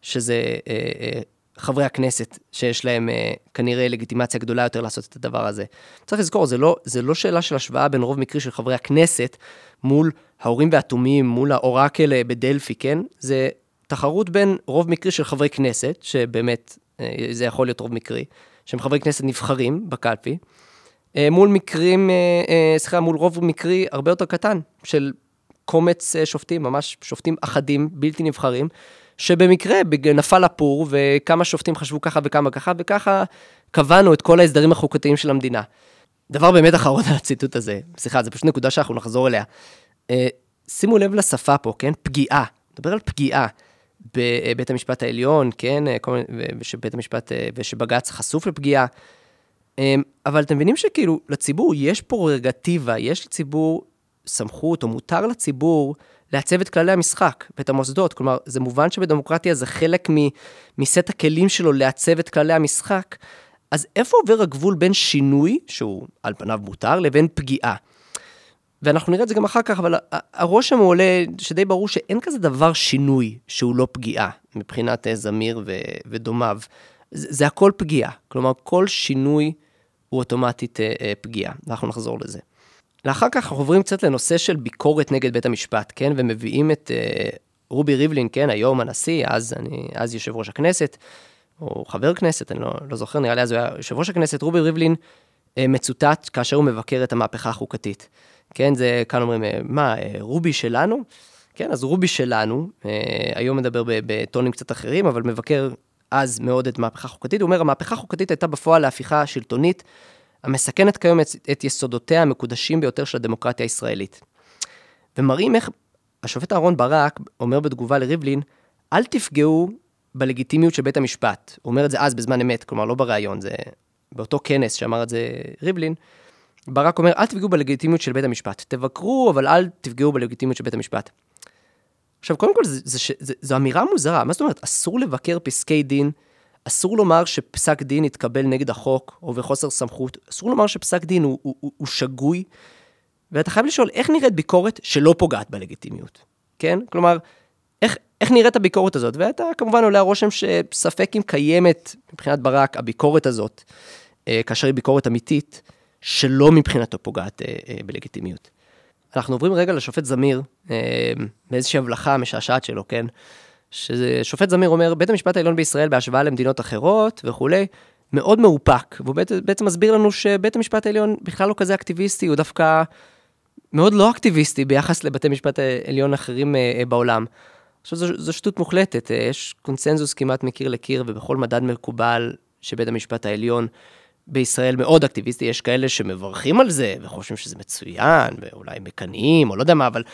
שזה אה, חברי הכנסת שיש להם כנראה לגיטימציה גדולה יותר לעשות את הדבר הזה. צריך לזכור, זה לא, זה לא שאלה של השוואה בין רוב מקרי של חברי הכנסת מול ההורים והתומים, מול האורקל בדלפי, כן? זה תחרות בין רוב מקרי של חברי כנסת, שבאמת זה יכול להיות רוב מקרי, שהם חברי כנסת נבחרים בקלפי, אה, מול מקרים, אה, אה, סליחה, מול רוב מקרי הרבה יותר קטן, של קומץ שופטים, ממש שופטים אחדים, בלתי נבחרים, שבמקרה נפל הפור, וכמה שופטים חשבו ככה וכמה ככה, וככה קבענו את כל ההסדרים החוקתיים של המדינה. דבר באמת אחרון על הציטוט הזה, סליחה, זו פשוט נקודה שאנחנו נחזור אליה. שימו לב לשפה פה, כן? פגיעה. נדבר על פגיעה. בבית המשפט העליון, כן, ושבית המשפט, ושבג"ץ חשוף לפגיעה. אבל אתם מבינים שכאילו, לציבור יש פררוגטיבה, יש לציבור סמכות, או מותר לציבור לעצב את כללי המשחק ואת המוסדות. כלומר, זה מובן שבדמוקרטיה זה חלק מסט הכלים שלו לעצב את כללי המשחק. אז איפה עובר הגבול בין שינוי, שהוא על פניו מותר, לבין פגיעה? ואנחנו נראה את זה גם אחר כך, אבל הרושם הוא עולה, שדי ברור שאין כזה דבר שינוי שהוא לא פגיעה, מבחינת אה, זמיר ו- ודומיו. זה, זה הכל פגיעה, כלומר, כל שינוי הוא אוטומטית אה, אה, פגיעה, ואנחנו נחזור לזה. לאחר כך אנחנו עוברים קצת לנושא של ביקורת נגד בית המשפט, כן? ומביאים את אה, רובי ריבלין, כן, היום הנשיא, אז, אני, אז יושב ראש הכנסת, או חבר כנסת, אני לא, לא זוכר, נראה לי אז הוא היה יושב ראש הכנסת, רובי ריבלין אה, מצוטט כאשר הוא מבקר את המהפכה החוקתית. כן, זה, כאן אומרים, אה, מה, אה, רובי שלנו? כן, אז רובי שלנו, אה, היום מדבר בטונים קצת אחרים, אבל מבקר אז מאוד את מהפכה חוקתית. הוא אומר, המהפכה החוקתית הייתה בפועל להפיכה שלטונית, המסכנת כיום את, את יסודותיה המקודשים ביותר של הדמוקרטיה הישראלית. ומראים איך השופט אהרן ברק אומר בתגובה לריבלין, אל תפגעו בלגיטימיות של בית המשפט. הוא אומר את זה אז בזמן אמת, כלומר לא בריאיון, זה באותו כנס שאמר את זה ריבלין. ברק אומר, אל תפגעו בלגיטימיות של בית המשפט. תבקרו, אבל אל תפגעו בלגיטימיות של בית המשפט. עכשיו, קודם כל, זו אמירה מוזרה. מה זאת אומרת? אסור לבקר פסקי דין, אסור לומר שפסק דין יתקבל נגד החוק או בחוסר סמכות, אסור לומר שפסק דין הוא, הוא, הוא, שגוי, ואתה חייב לשאול, איך נראית ביקורת שלא פוגעת בלגיטימיות, כן? כלומר, איך, איך נראית הביקורת הזאת? ואתה כמובן עולה הרושם שספק אם קיימת מבחינת ברק הביקורת הזאת, אה, כאשר היא ביקורת אמיתית, שלא מבחינתו פוגעת אה, אה, בלגיטימיות. אנחנו עוברים רגע לשופט זמיר, אה, באיזושהי הבלחה משעשעת שלו, כן? ששופט זמיר אומר, בית המשפט העליון בישראל בהשוואה למדינות אחרות וכולי, מאוד מאופק, והוא בעצם מסביר לנו שבית המשפט העליון בכלל לא כזה אקטיביסטי, הוא דווקא מאוד לא אקטיביסטי ביחס לבתי משפט עליון אחרים בעולם. עכשיו, זו, זו שטות מוחלטת, יש קונצנזוס כמעט מקיר לקיר, ובכל מדד מקובל שבית המשפט העליון בישראל מאוד אקטיביסטי, יש כאלה שמברכים על זה וחושבים שזה מצוין, ואולי מקנאים, או לא יודע מה, אבל אה,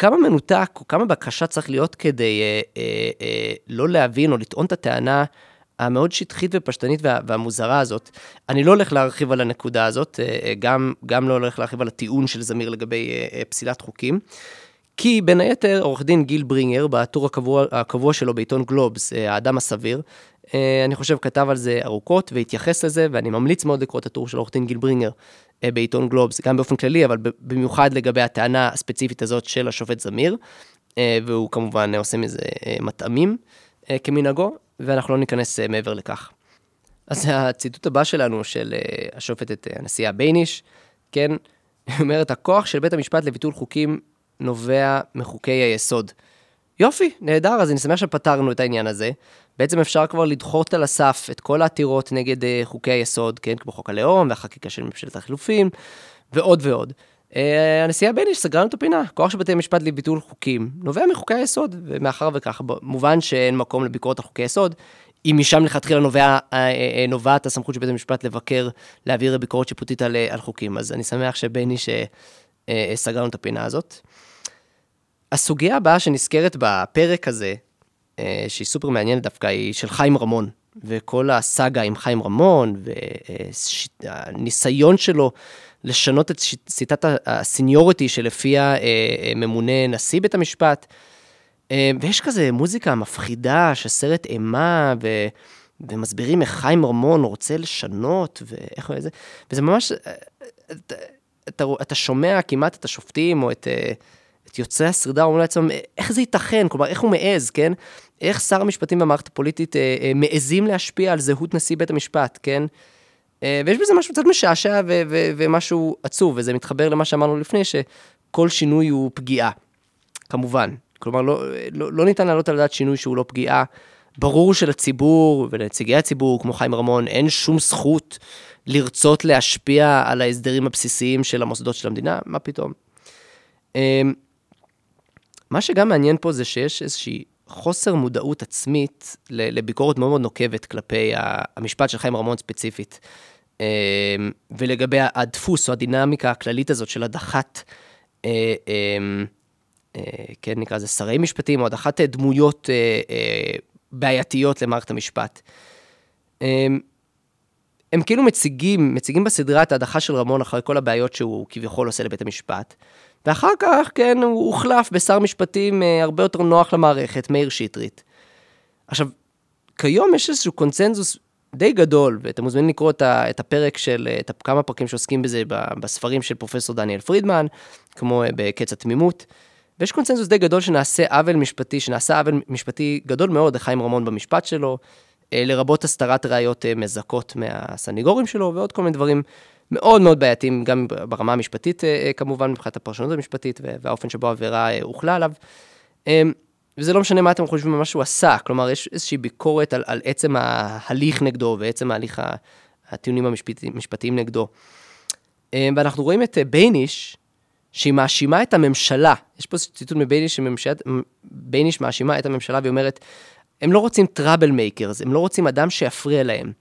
כמה מנותק או כמה בקשה צריך להיות כדי אה, אה, אה, לא להבין או לטעון את הטענה המאוד שטחית ופשטנית וה, והמוזרה הזאת. אני לא הולך להרחיב על הנקודה הזאת, גם, גם לא הולך להרחיב על הטיעון של זמיר לגבי פסילת חוקים. כי בין היתר, עורך דין גיל ברינגר, בטור הקבוע, הקבוע שלו בעיתון גלובס, האדם הסביר, אני חושב כתב על זה ארוכות והתייחס לזה, ואני ממליץ מאוד לקרוא את הטור של עורך דין גיל ברינגר אה, בעיתון גלובס, גם באופן כללי, אבל במיוחד לגבי הטענה הספציפית הזאת של השופט זמיר, והוא כמובן עושה מזה מטעמים כמנהגו, ואנחנו לא ניכנס מעבר לכך. אז הציטוט הבא שלנו של השופטת הנשיאה בייניש, כן, היא אומרת, הכוח של בית המשפט לביטול חוקים נובע מחוקי היסוד. יופי, נהדר, אז אני שמח שפתרנו את העניין הזה. בעצם אפשר כבר לדחות על הסף את כל העתירות נגד uh, חוקי היסוד, כן, כמו חוק הלאום והחקיקה של ממשלת החילופים, ועוד ועוד. Uh, הנשיאה בייניש סגרה לנו את הפינה, כוח של בתי המשפט לביטול חוקים נובע מחוקי היסוד, ומאחר וכך, מובן שאין מקום לביקורת על חוקי יסוד, אם משם לכתחילה נובע, uh, נובעת הסמכות של בית המשפט לבקר, להעביר ביקורת שיפוטית על, על חוקים. אז אני שמח שבייניש סגרנו את הפינה הזאת. הסוגיה הבאה שנזכרת בפרק הזה, שהיא סופר מעניינת דווקא, היא של חיים רמון, וכל הסאגה עם חיים רמון, והניסיון שלו לשנות את שיטת הסיניוריטי שלפיה ממונה נשיא בית המשפט. ויש כזה מוזיקה מפחידה שסרט אימה, ו... ומסבירים איך חיים רמון רוצה לשנות, ואיך זה, וזה ממש, אתה, אתה שומע כמעט את השופטים, או את, את יוצאי השרידה, אומרים לעצמם, איך זה ייתכן, כלומר, איך הוא מעז, כן? איך שר המשפטים והמערכת הפוליטית אה, אה, מעזים להשפיע על זהות נשיא בית המשפט, כן? אה, ויש בזה משהו קצת משעשע ו- ו- ומשהו עצוב, וזה מתחבר למה שאמרנו לפני, שכל שינוי הוא פגיעה, כמובן. כלומר, לא, לא, לא ניתן להעלות על הדעת שינוי שהוא לא פגיעה. ברור שלציבור ולנציגי הציבור, כמו חיים רמון, אין שום זכות לרצות להשפיע על ההסדרים הבסיסיים של המוסדות של המדינה, מה פתאום. מה שגם מעניין פה זה שיש איזושהי חוסר מודעות עצמית לביקורת מאוד מאוד נוקבת כלפי המשפט של חיים רמון ספציפית. אמ, ולגבי הדפוס או הדינמיקה הכללית הזאת של הדחת, אה, אה, כן, נקרא לזה שרי משפטים, או הדחת דמויות אה, בעייתיות למערכת המשפט. הם כאילו מציגים, מציגים בסדרה את ההדחה של רמון אחרי כל הבעיות שהוא כביכול עושה לבית המשפט, ואחר כך, כן, הוא הוחלף בשר משפטים אה, הרבה יותר נוח למערכת, מאיר שטרית. עכשיו, כיום יש איזשהו קונצנזוס די גדול, ואתם מוזמנים לקרוא את הפרק של, את כמה פרקים שעוסקים בזה בספרים של פרופסור דניאל פרידמן, כמו אה, בקץ התמימות. ויש קונצנזוס די גדול שנעשה עוול משפטי, שנעשה עוול משפטי גדול מאוד לחיים רמון במשפט שלו, אה, לרבות הסתרת ראיות אה, מזכות מהסניגורים שלו, ועוד כל מיני דברים מאוד מאוד בעייתיים, גם ברמה המשפטית אה, כמובן, מבחינת הפרשנות המשפטית והאופן שבו העבירה הוחלה עליו. וזה לא משנה מה אתם חושבים על מה שהוא עשה, כלומר, יש איזושהי ביקורת על, על עצם ההליך נגדו ועצם ההליך הטיעונים המשפטיים נגדו. ואנחנו רואים את בייניש, שהיא מאשימה את הממשלה, יש פה ציטוט מבייניש, שבייניש מאשימה את הממשלה והיא אומרת, הם לא רוצים troublemakers, הם לא רוצים אדם שיפריע להם.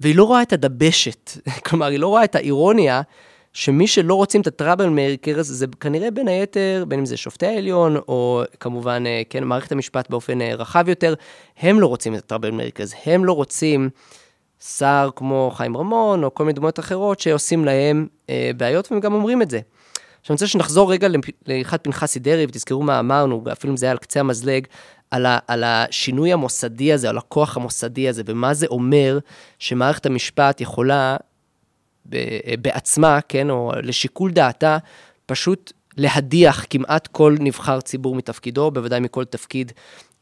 והיא לא רואה את הדבשת, כלומר, היא לא רואה את האירוניה שמי שלא רוצים את ה troublemakers זה כנראה בין היתר, בין אם זה שופטי העליון, או כמובן, אה, כן, מערכת המשפט באופן אה, רחב יותר, הם לא רוצים את ה troublemakers, הם לא רוצים שר כמו חיים רמון, או כל מיני דמויות אחרות שעושים להם אה, בעיות, והם גם אומרים את זה. עכשיו אני רוצה שנחזור רגע להלכת פנחסי דרעי, ותזכרו מה אמרנו, אפילו אם זה היה על קצה המזלג, על, ה, על השינוי המוסדי הזה, על הכוח המוסדי הזה, ומה זה אומר שמערכת המשפט יכולה בעצמה, כן, או לשיקול דעתה, פשוט להדיח כמעט כל נבחר ציבור מתפקידו, בוודאי מכל תפקיד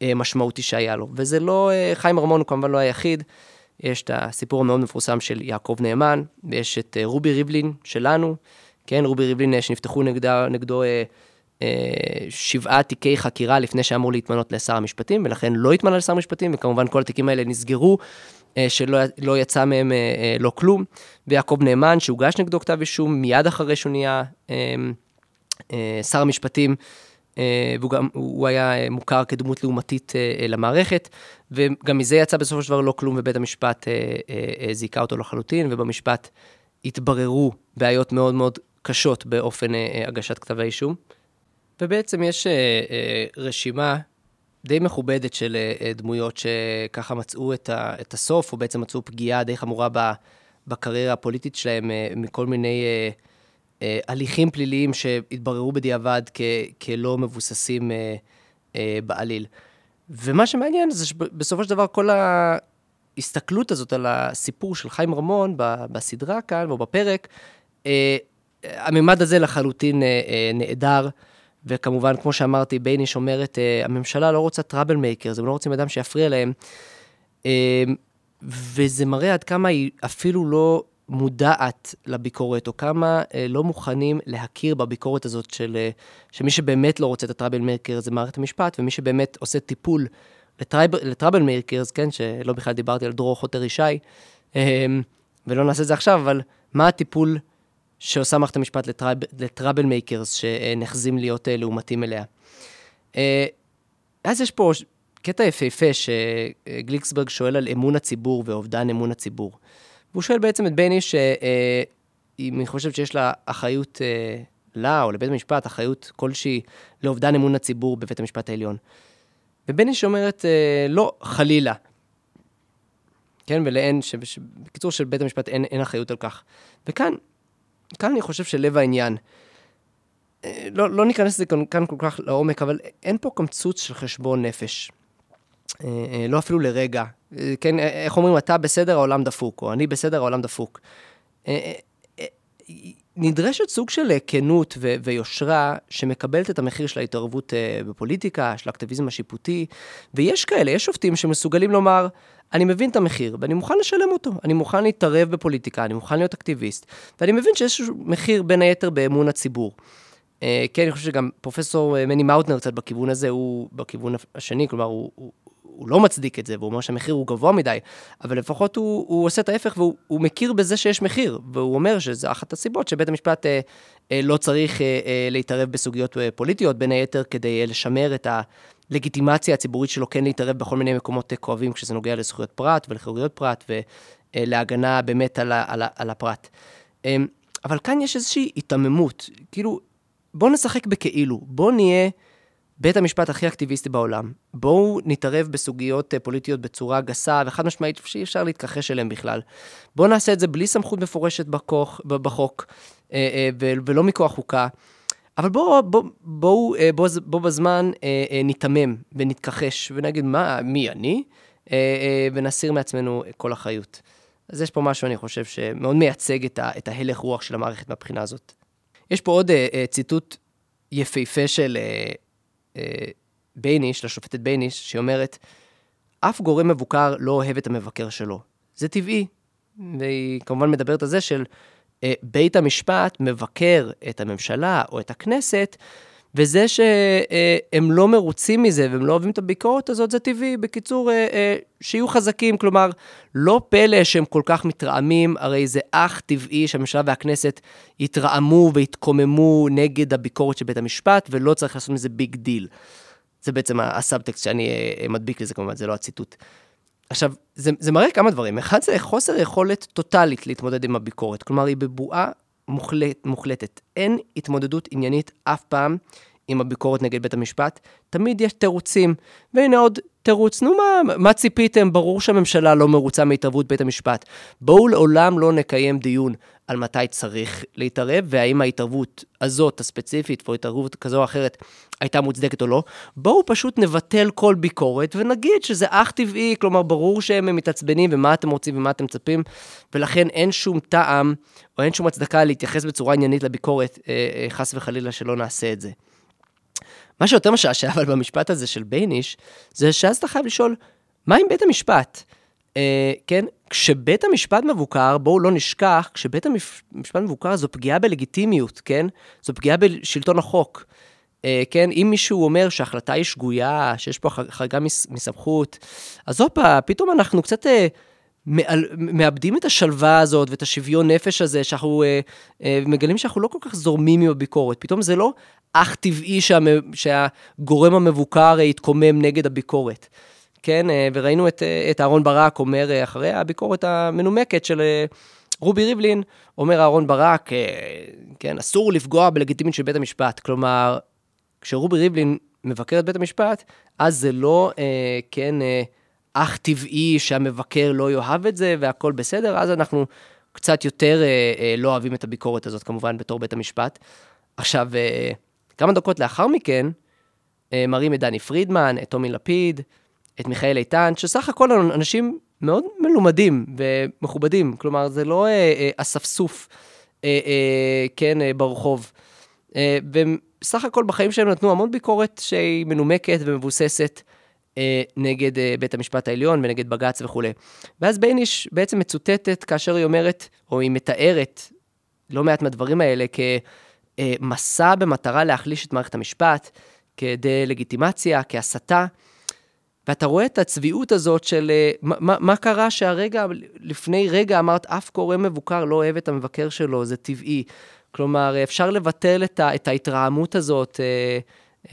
אה, משמעותי שהיה לו. וזה לא, אה, חיים רמון הוא כמובן לא היחיד, יש את הסיפור המאוד מפורסם של יעקב נאמן, ויש את אה, רובי ריבלין שלנו, כן, רובי ריבלין, שנפתחו נגדו אה, שבעה תיקי חקירה לפני שאמור להתמנות לשר המשפטים, ולכן לא התמנה לשר המשפטים, וכמובן כל התיקים האלה נסגרו, אה, שלא לא יצא מהם אה, אה, לא כלום. ויעקב נאמן, שהוגש נגדו כתב אישום מיד אחרי שהוא נהיה אה, אה, שר המשפטים, אה, והוא גם, הוא היה אה, מוכר כדמות לעומתית אה, למערכת, וגם מזה יצא בסופו של דבר לא כלום, ובית המשפט אה, אה, זיכה אותו לחלוטין, ובמשפט התבררו בעיות מאוד מאוד קשות באופן אה, אה, הגשת כתב האישום. ובעצם יש אה, רשימה די מכובדת של דמויות שככה מצאו את הסוף, או בעצם מצאו פגיעה די חמורה בקריירה הפוליטית שלהם מכל מיני הליכים פליליים שהתבררו בדיעבד כלא מבוססים בעליל. ומה שמעניין זה שבסופו של דבר כל ההסתכלות הזאת על הסיפור של חיים רמון בסדרה כאן, או בפרק, הממד הזה לחלוטין אה, אה, נעדר, וכמובן, כמו שאמרתי, בייניש אומרת, אה, הממשלה לא רוצה troublemakers, הם לא רוצים אדם שיפריע להם, וזה מראה עד כמה היא אפילו לא מודעת לביקורת, או כמה לא מוכנים להכיר בביקורת הזאת של שמי שבאמת לא רוצה את ה troublemakers זה מערכת המשפט, ומי שבאמת עושה טיפול ל troublemakers, כן, שלא בכלל דיברתי על דרור חוטר ישי, ולא נעשה את זה עכשיו, אבל מה הטיפול שעושה מערכת המשפט ל troub, ל troublemakers שנחזים להיות אה, לעומתים אליה. אה, אז יש פה קטע יפהפה שגליקסברג שואל על אמון הציבור ואובדן אמון הציבור. והוא שואל בעצם את בני שאם היא חושבת שיש לה אחריות לה או לבית המשפט אחריות כלשהי לאובדן אמון הציבור בבית המשפט העליון. ובייניש אומרת, אה, לא, חלילה. כן, ולאין, בקיצור של בית המשפט אין, אין אחריות על כך. וכאן, כאן אני חושב שלב העניין. אה, לא, לא ניכנס לזה כאן כל כך לעומק, אבל אין פה קמצוץ של חשבון נפש. אה, אה, לא אפילו לרגע. כן, איך אומרים, אתה בסדר, העולם דפוק, או אני בסדר, העולם דפוק. נדרשת סוג של כנות ו- ויושרה שמקבלת את המחיר של ההתערבות בפוליטיקה, של האקטיביזם השיפוטי, ויש כאלה, יש שופטים שמסוגלים לומר, אני מבין את המחיר, ואני מוכן לשלם אותו. אני מוכן להתערב בפוליטיקה, אני מוכן להיות אקטיביסט, ואני מבין שיש מחיר בין היתר באמון הציבור. אה, כן, אני חושב שגם פרופסור אה, מני מאוטנר קצת בכיוון הזה, הוא בכיוון השני, כלומר, הוא, הוא, הוא לא מצדיק את זה, והוא אומר שהמחיר הוא גבוה מדי, אבל לפחות הוא, הוא עושה את ההפך, והוא מכיר בזה שיש מחיר, והוא אומר שזו אחת הסיבות שבית המשפט אה, אה, לא צריך אה, אה, להתערב בסוגיות אה, פוליטיות, בין היתר כדי אה, לשמר את הלגיטימציה הציבורית שלו כן להתערב בכל מיני מקומות אה, כואבים, כשזה נוגע לזכויות פרט ולחירויות פרט, ולהגנה אה, באמת על, ה, על, ה, על הפרט. אה, אבל כאן יש איזושהי היתממות, כאילו, בואו נשחק בכאילו, בואו נהיה בית המשפט הכי אקטיביסטי בעולם. בואו נתערב בסוגיות אה, פוליטיות בצורה גסה וחד משמעית שאי אפשר להתכחש אליהן בכלל. בואו נעשה את זה בלי סמכות מפורשת בכוח, בחוק ולא מכוח חוקה. אבל בואו בוא, בוא, בוא, בוא בזמן ניתמם ונתכחש ונגיד, מה, מי אני? ונסיר מעצמנו כל אחריות. אז יש פה משהו, אני חושב, שמאוד מייצג את ההלך רוח של המערכת מהבחינה הזאת. יש פה עוד ציטוט יפהפה של בייניש, לשופטת בייניש, שאומרת, אף גורם מבוקר לא אוהב את המבקר שלו. זה טבעי. והיא כמובן מדברת על זה של בית המשפט מבקר את הממשלה או את הכנסת, וזה שהם לא מרוצים מזה והם לא אוהבים את הביקורת הזאת, זה טבעי. בקיצור, אה, אה, שיהיו חזקים, כלומר, לא פלא שהם כל כך מתרעמים, הרי זה אך טבעי שהממשלה והכנסת יתרעמו ויתקוממו נגד הביקורת של בית המשפט, ולא צריך לעשות מזה big deal. זה בעצם הסאבטקסט שאני אה, מדביק לזה, כמובן, זה לא הציטוט. עכשיו, זה, זה מראה כמה דברים. אחד זה חוסר יכולת טוטאלית להתמודד עם הביקורת. כלומר, היא בבועה מוחלט, מוחלטת. אין התמודדות עניינית אף פעם עם הביקורת נגד בית המשפט. תמיד יש תירוצים. והנה עוד תירוץ, נו מה, מה ציפיתם? ברור שהממשלה לא מרוצה מהתערבות בית המשפט. בואו לעולם לא נקיים דיון על מתי צריך להתערב, והאם ההתערבות הזאת, הספציפית, או התערבות כזו או אחרת, הייתה מוצדקת או לא. בואו פשוט נבטל כל ביקורת ונגיד שזה אך טבעי, כלומר, ברור שהם מתעצבנים ומה אתם רוצים ומה אתם מצפים, ולכן אין שום טעם או אין שום הצדקה להתייחס בצורה עניינית לביקורת, אה, אה, חס וחלילה שלא נעשה את זה. מה שיותר משעשע אבל במשפט הזה של בייניש, זה שאז אתה חייב לשאול, מה עם בית המשפט? אה, כן, כשבית המשפט מבוקר, בואו לא נשכח, כשבית המשפט מבוקר זו פגיעה בלגיטימיות, כן? זו פגיעה בשלטון החוק. אה, כן, אם מישהו אומר שההחלטה היא שגויה, שיש פה חריגה מסמכות, אז הופה, פתאום אנחנו קצת אה, מאבדים את השלווה הזאת ואת השוויון נפש הזה, שאנחנו אה, אה, מגלים שאנחנו לא כל כך זורמים עם הביקורת. פתאום זה לא אך טבעי שה, שהגורם המבוקר יתקומם נגד הביקורת. כן, אה, וראינו את, אה, את אהרון ברק אומר, אה, אחרי הביקורת המנומקת של רובי ריבלין, אומר אהרון ברק, כן, אסור לפגוע בלגיטימיות של בית המשפט. כלומר, כשרובי ריבלין מבקר את בית המשפט, אז זה לא, כן, אך טבעי שהמבקר לא יאהב את זה והכל בסדר, אז אנחנו קצת יותר לא אוהבים את הביקורת הזאת, כמובן, בתור בית המשפט. עכשיו, כמה דקות לאחר מכן, מראים את דני פרידמן, את טומי לפיד, את מיכאל איתן, שסך הכל אנשים מאוד מלומדים ומכובדים, כלומר, זה לא אה, אה, אספסוף, אה, אה, כן, אה, ברחוב. אה, וסך הכל בחיים שלהם נתנו המון ביקורת שהיא מנומקת ומבוססת אה, נגד אה, בית המשפט העליון ונגד בג"ץ וכולי. ואז בייניש בעצם מצוטטת כאשר היא אומרת, או היא מתארת לא מעט מהדברים האלה כמסע במטרה להחליש את מערכת המשפט, כדה-לגיטימציה, כהסתה. ואתה רואה את הצביעות הזאת של מה, מה, מה קרה שהרגע, לפני רגע אמרת, אף קורא מבוקר לא אוהב את המבקר שלו, זה טבעי. כלומר, אפשר לבטל את, ה, את ההתרעמות הזאת,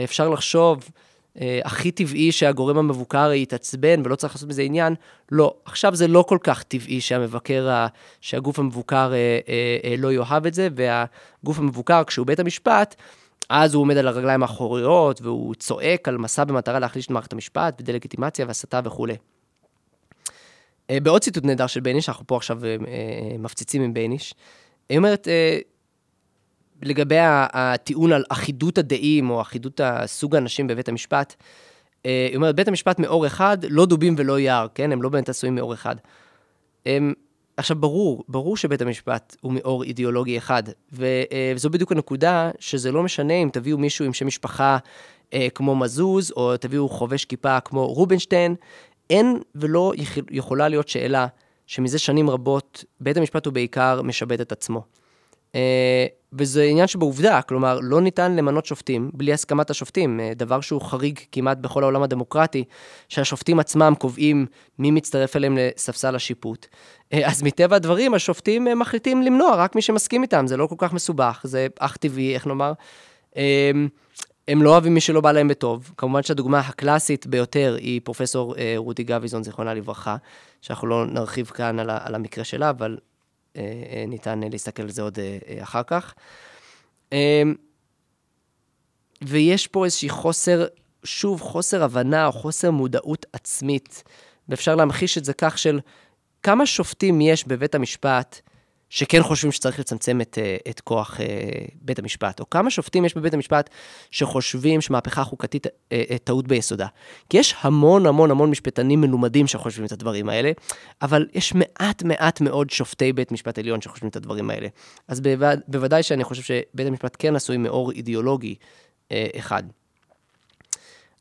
אפשר לחשוב אה, הכי טבעי שהגורם המבוקר יתעצבן ולא צריך לעשות מזה עניין. לא, עכשיו זה לא כל כך טבעי שהמבקר, שהגוף המבוקר אה, אה, לא יאהב את זה, והגוף המבוקר, כשהוא בית המשפט, אז הוא עומד על הרגליים האחוריות, והוא צועק על מסע במטרה להחליש את מערכת המשפט, ודה-לגיטימציה והסתה וכולי. בעוד ציטוט נהדר של בייניש, אנחנו פה עכשיו מפציצים עם בייניש, היא אומרת, לגבי הטיעון על אחידות הדעים, או אחידות הסוג האנשים בבית המשפט, אה, היא אומרת, בית המשפט מאור אחד, לא דובים ולא יער, כן? הם לא באמת עשויים מאור אחד. הם, עכשיו, ברור, ברור שבית המשפט הוא מאור אידיאולוגי אחד, אה, וזו בדיוק הנקודה, שזה לא משנה אם תביאו מישהו עם שם משפחה אה, כמו מזוז, או תביאו חובש כיפה כמו רובינשטיין, אין ולא יכולה להיות שאלה שמזה שנים רבות, בית המשפט הוא בעיקר משבט את עצמו. אה, וזה עניין שבעובדה, כלומר, לא ניתן למנות שופטים בלי הסכמת השופטים, אה, דבר שהוא חריג כמעט בכל העולם הדמוקרטי, שהשופטים עצמם קובעים מי מצטרף אליהם לספסל השיפוט. אה, אז מטבע הדברים, השופטים מחליטים למנוע רק מי שמסכים איתם, זה לא כל כך מסובך, זה אך טבעי, איך נאמר. הם לא אוהבים מי שלא בא להם בטוב. כמובן שהדוגמה הקלאסית ביותר היא פרופסור רותי גביזון, זיכרונה לברכה, שאנחנו לא נרחיב כאן על המקרה שלה, אבל אה, אה, ניתן להסתכל על זה עוד אה, אחר כך. ויש פה איזושהי חוסר, שוב, חוסר הבנה או חוסר מודעות עצמית, ואפשר להמחיש את זה כך של כמה שופטים יש בבית המשפט שכן חושבים שצריך לצמצם את, אה, את כוח אה, בית המשפט, או כמה שופטים יש בבית המשפט שחושבים שמהפכה חוקתית אה, טעות ביסודה. כי יש המון המון המון משפטנים מלומדים שחושבים את הדברים האלה, אבל יש מעט מעט מאוד שופטי בית משפט עליון שחושבים את הדברים האלה. אז בוודא, בוודאי שאני חושב שבית המשפט כן עשוי מעור אידיאולוגי אחד.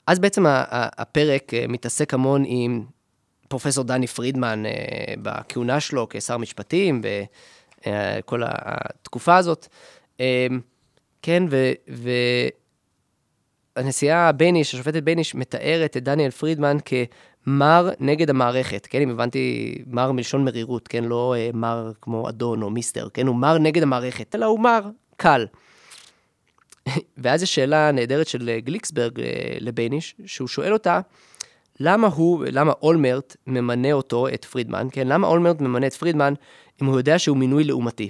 אז בעצם הפרק מתעסק המון עם פרופסור דני פרידמן בכהונה שלו כשר משפטים, כל התקופה הזאת. אה, כן, והנשיאה בייניש, השופטת בייניש, מתארת את דניאל פרידמן כמר נגד המערכת, כן, אם הבנתי, מר מלשון מרירות, כן, לא אה, מר כמו אדון או mister, כן, הוא מר נגד המערכת, אלא הוא מר קל. ואז יש שאלה נהדרת של גליקסברג לבייניש, שהוא שואל אותה, למה הוא, למה אולמרט ממנה אותו, את פרידמן, כן? למה אולמרט ממנה את פרידמן אם הוא יודע שהוא מינוי לעומתי?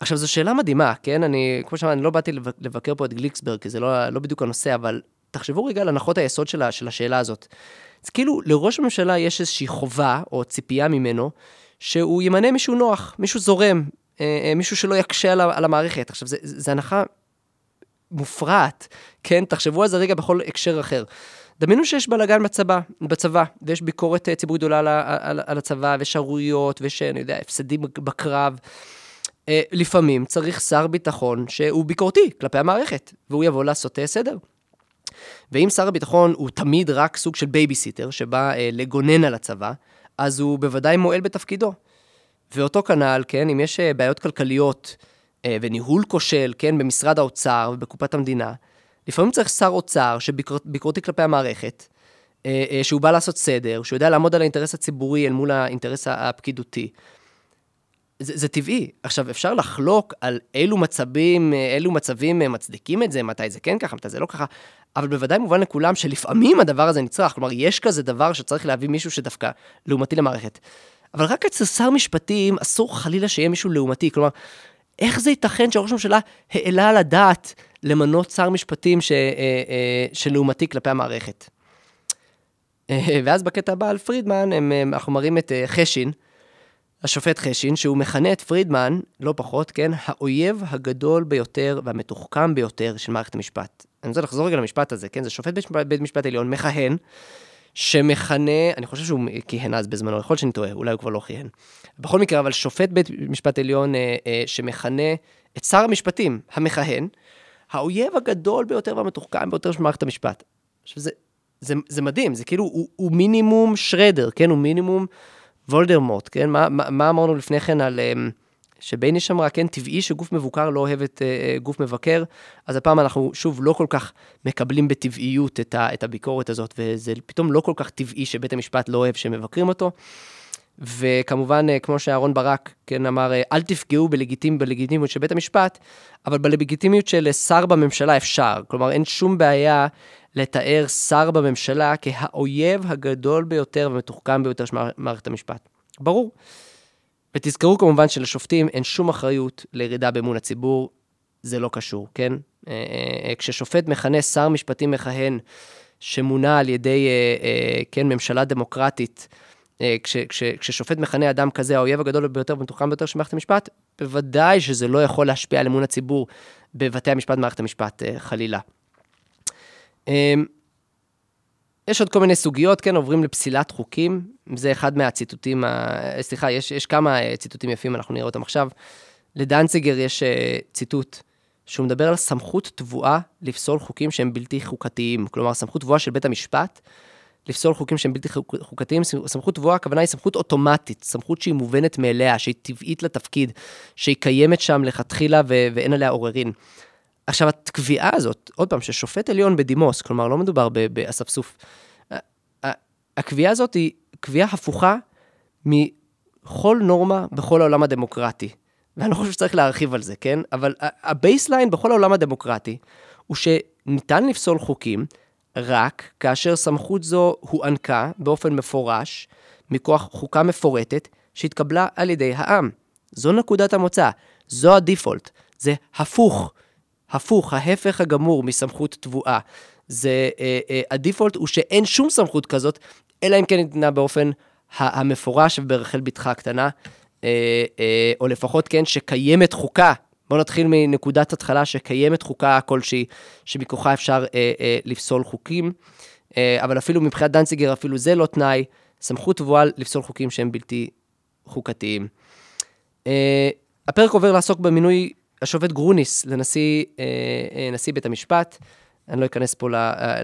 עכשיו, זו שאלה מדהימה, כן? אני, כמו שאמרתי, אני לא באתי לבקר פה את גליקסברג, כי זה לא, לא בדיוק הנושא, אבל תחשבו רגע על הנחות היסוד שלה, של השאלה הזאת. אז כאילו, לראש הממשלה יש איזושהי חובה, או ציפייה ממנו, שהוא ימנה מישהו נוח, מישהו זורם, אה, אה, מישהו שלא יקשה על, על המערכת. עכשיו, זו הנחה מופרעת, כן? תחשבו על זה רגע בכל הקשר אחר. דמיינו שיש בלאגן בצבא, בצבא, ויש ביקורת אה, ציבורית גדולה על, על, על הצבא, ושערוריות, ויש, אני יודע, הפסדים בקרב. אה, לפעמים צריך שר ביטחון שהוא ביקורתי כלפי המערכת, והוא יבוא לעשות אה, סדר. ואם שר הביטחון הוא תמיד רק סוג של בייביסיטר, שבא אה, לגונן על הצבא, אז הוא בוודאי מועל בתפקידו. ואותו כנ"ל, כן, אם יש אה, בעיות כלכליות אה, וניהול כושל, כן, במשרד האוצר ובקופת המדינה, לפעמים צריך שר אוצר שביקורתי כלפי המערכת, אה, אה, שהוא בא לעשות סדר, שהוא יודע לעמוד על האינטרס הציבורי אל מול האינטרס הפקידותי. זה, זה טבעי. עכשיו, אפשר לחלוק על אילו מצבים, אה, אילו מצבים מצדיקים את זה, מתי זה כן ככה, מתי זה לא ככה, אבל בוודאי מובן לכולם שלפעמים הדבר הזה נצרך. כלומר, יש כזה דבר שצריך להביא מישהו שדווקא לעומתי למערכת. אבל רק אצל שר משפטים אסור חלילה שיהיה מישהו לעומתי. כלומר, איך זה ייתכן שראש הממשלה העלה על הדעת למנות שר משפטים ש, אה, אה, שלעומתי כלפי המערכת? אה, ואז בקטע הבא על פרידמן, הם, אנחנו מראים את חשין, השופט חשין, שהוא מכנה את פרידמן, לא פחות, כן, האויב הגדול ביותר והמתוחכם ביותר של מערכת המשפט. אני רוצה לחזור רגע למשפט הזה, כן, זה שופט בית, בית משפט עליון, מכהן, שמכנה, אני חושב שהוא כיהן אז בזמנו, יכול להיות שאני טועה, אולי הוא כבר לא כיהן. בכל מקרה, אבל שופט בית משפט עליון אה, אה, שמכנה את שר המשפטים המכהן, האויב הגדול ביותר והמתוחכם ביותר של מערכת המשפט. עכשיו, זה, זה, זה מדהים, זה כאילו, הוא, הוא מינימום שרדר, כן? הוא מינימום וולדרמוט, כן? מה, מה, מה אמרנו לפני כן על... אה, שבייניש אמרה, כן, טבעי שגוף מבוקר לא אוהב את uh, גוף מבקר, אז הפעם אנחנו שוב לא כל כך מקבלים בטבעיות את, ה, את הביקורת הזאת, וזה פתאום לא כל כך טבעי שבית המשפט לא אוהב שמבקרים אותו. וכמובן, uh, כמו שאהרון ברק, כן, אמר, uh, אל תפגעו בלגיטימ, בלגיטימיות של בית המשפט, אבל בלגיטימיות של שר בממשלה אפשר. כלומר, אין שום בעיה לתאר שר בממשלה כהאויב הגדול ביותר והמתוחכם ביותר של מערכת המשפט. ברור. ותזכרו כמובן שלשופטים אין שום אחריות לירידה באמון הציבור, זה לא קשור, כן? אה, אה, אה, כששופט מכנה שר משפטים מכהן שמונה על ידי, כן, ממשלה דמוקרטית, כש, כש, כששופט מכנה אדם כזה, האויב הגדול ביותר והמתוחכם ביותר של מערכת המשפט, בוודאי שזה לא יכול להשפיע על אמון הציבור בבתי המשפט במערכת המשפט, חלילה. יש עוד כל מיני סוגיות, כן, עוברים לפסילת חוקים, זה אחד מהציטוטים, ה... סליחה, יש, יש כמה ציטוטים יפים, אנחנו נראה אותם עכשיו. לדנציגר יש ציטוט שהוא מדבר על סמכות תבואה לפסול חוקים שהם בלתי חוקתיים. כלומר, סמכות תבואה של בית המשפט לפסול חוקים שהם בלתי חוקתיים. סמכות תבואה, הכוונה היא סמכות אוטומטית, סמכות שהיא מובנת מאליה, שהיא טבעית לתפקיד, שהיא קיימת שם לכתחילה ו- ואין עליה עוררין. עכשיו, הקביעה הזאת, עוד פעם, ששופט עליון בדימוס, כלומר, לא מדובר באספסוף, הקביעה הזאת היא קביעה הפוכה מכל נורמה בכל העולם הדמוקרטי. ואני לא חושב שצריך להרחיב על זה, כן? אבל ה baseline בכל העולם הדמוקרטי הוא שניתן לפסול חוקים רק כאשר סמכות זו הוענקה באופן מפורש מכוח חוקה מפורטת שהתקבלה על ידי העם. זו נקודת המוצא, זו ה default, זה הפוך, הפוך, ההפך הגמור מסמכות טבועה. זה, אה, אה, ה default הוא שאין שום סמכות כזאת, אלא אם כן ניתנה באופן המפורש וברחל בתך הקטנה, אה, אה, או לפחות כן, שקיימת חוקה. בואו נתחיל מנקודת התחלה שקיימת חוקה כלשהי, שמכוחה אפשר אה, אה, לפסול חוקים, אה, אבל אפילו מבחינת דנציגר, אפילו זה לא תנאי, סמכות טבועה לפסול חוקים שהם בלתי חוקתיים. אה, הפרק עובר לעסוק במינוי השופט גרוניס לנשיא אה, אה, בית המשפט. אני לא אכנס פה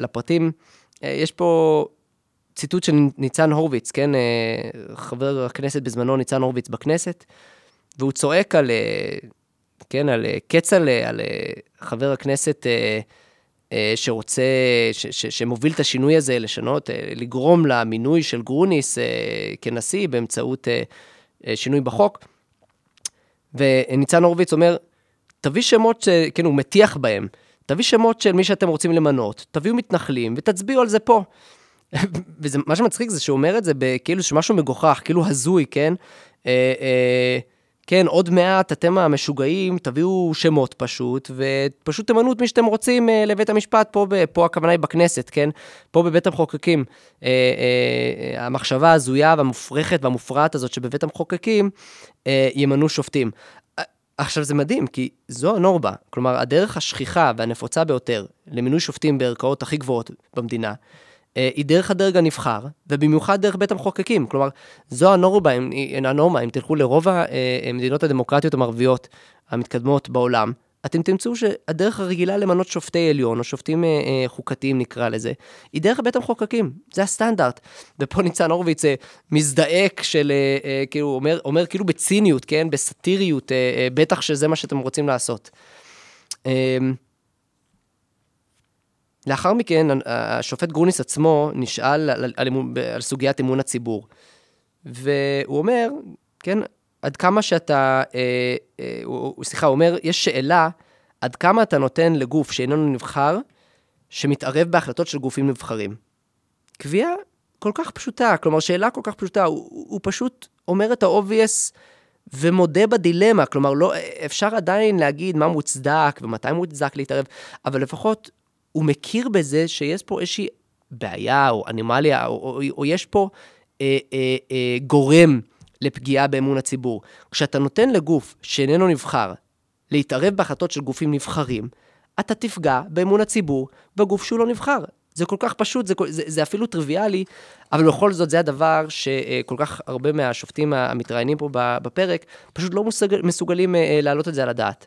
לפרטים. אה, יש פה ציטוט של ניצן הורוביץ, כן, חבר הכנסת בזמנו ניצן הורוביץ בכנסת, והוא צועק על, כן, על כצל'ה, על חבר הכנסת שרוצה, ש, ש, שמוביל את השינוי הזה, לשנות, לגרום למינוי של גרוניס כנשיא באמצעות שינוי בחוק. וניצן הורוביץ אומר, תביא שמות, ש... כן, הוא מטיח בהם, תביא שמות של מי שאתם רוצים למנות, תביאו מתנחלים ותצביעו על זה פה. ומה שמצחיק זה שהוא אומר את זה כאילו שמשהו מגוחך, כאילו הזוי, כן? אה, אה, כן, עוד מעט אתם המשוגעים, תביאו שמות פשוט, ופשוט תמנו את מי שאתם רוצים אה, לבית המשפט, פה, ב, פה הכוונה היא בכנסת, כן? פה בבית המחוקקים. אה, אה, המחשבה ההזויה והמופרכת והמופרעת הזאת שבבית המחוקקים אה, ימנו שופטים. עכשיו זה מדהים, כי זו הנורבה, כלומר הדרך השכיחה והנפוצה ביותר למינוי שופטים בערכאות הכי גבוהות במדינה, אה, היא דרך הדרג הנבחר, ובמיוחד דרך בית המחוקקים. כלומר, זו הנורמה, הנורמה, אם תלכו לרוב המדינות אה, הדמוקרטיות המערביות המתקדמות בעולם, אתם תמצאו שהדרך הרגילה למנות שופטי עליון, או שופטים אה, אה, חוקתיים נקרא לזה, היא דרך בית המחוקקים, זה הסטנדרט. ופה ניצן הורוביץ אה, מזדעק של, אה, אה, כאילו, אומר, אומר כאילו בציניות, כן, בסאטיריות, אה, אה, בטח שזה מה שאתם רוצים לעשות. אה, לאחר מכן, השופט גרוניס עצמו נשאל על, על, על, על סוגיית אמון הציבור. והוא אומר, כן, עד כמה שאתה, אה, אה, סליחה, הוא אומר, יש שאלה, עד כמה אתה נותן לגוף שאיננו נבחר, שמתערב בהחלטות של גופים נבחרים. קביעה כל כך פשוטה, כלומר, שאלה כל כך פשוטה, הוא, הוא פשוט אומר את ה-obvious ומודה בדילמה, כלומר, לא, אפשר עדיין להגיד מה מוצדק ומתי מוצדק להתערב, אבל לפחות הוא מכיר בזה שיש פה איזושהי בעיה או אנימליה, או, או, או יש פה אה, אה, אה, גורם לפגיעה באמון הציבור. כשאתה נותן לגוף שאיננו נבחר להתערב בהחלטות של גופים נבחרים, אתה תפגע באמון הציבור בגוף שהוא לא נבחר. זה כל כך פשוט, זה, זה, זה אפילו טריוויאלי, אבל בכל זאת זה הדבר שכל כך הרבה מהשופטים המתראיינים פה בפרק פשוט לא מסוגל, מסוגלים אה, להעלות את זה על הדעת.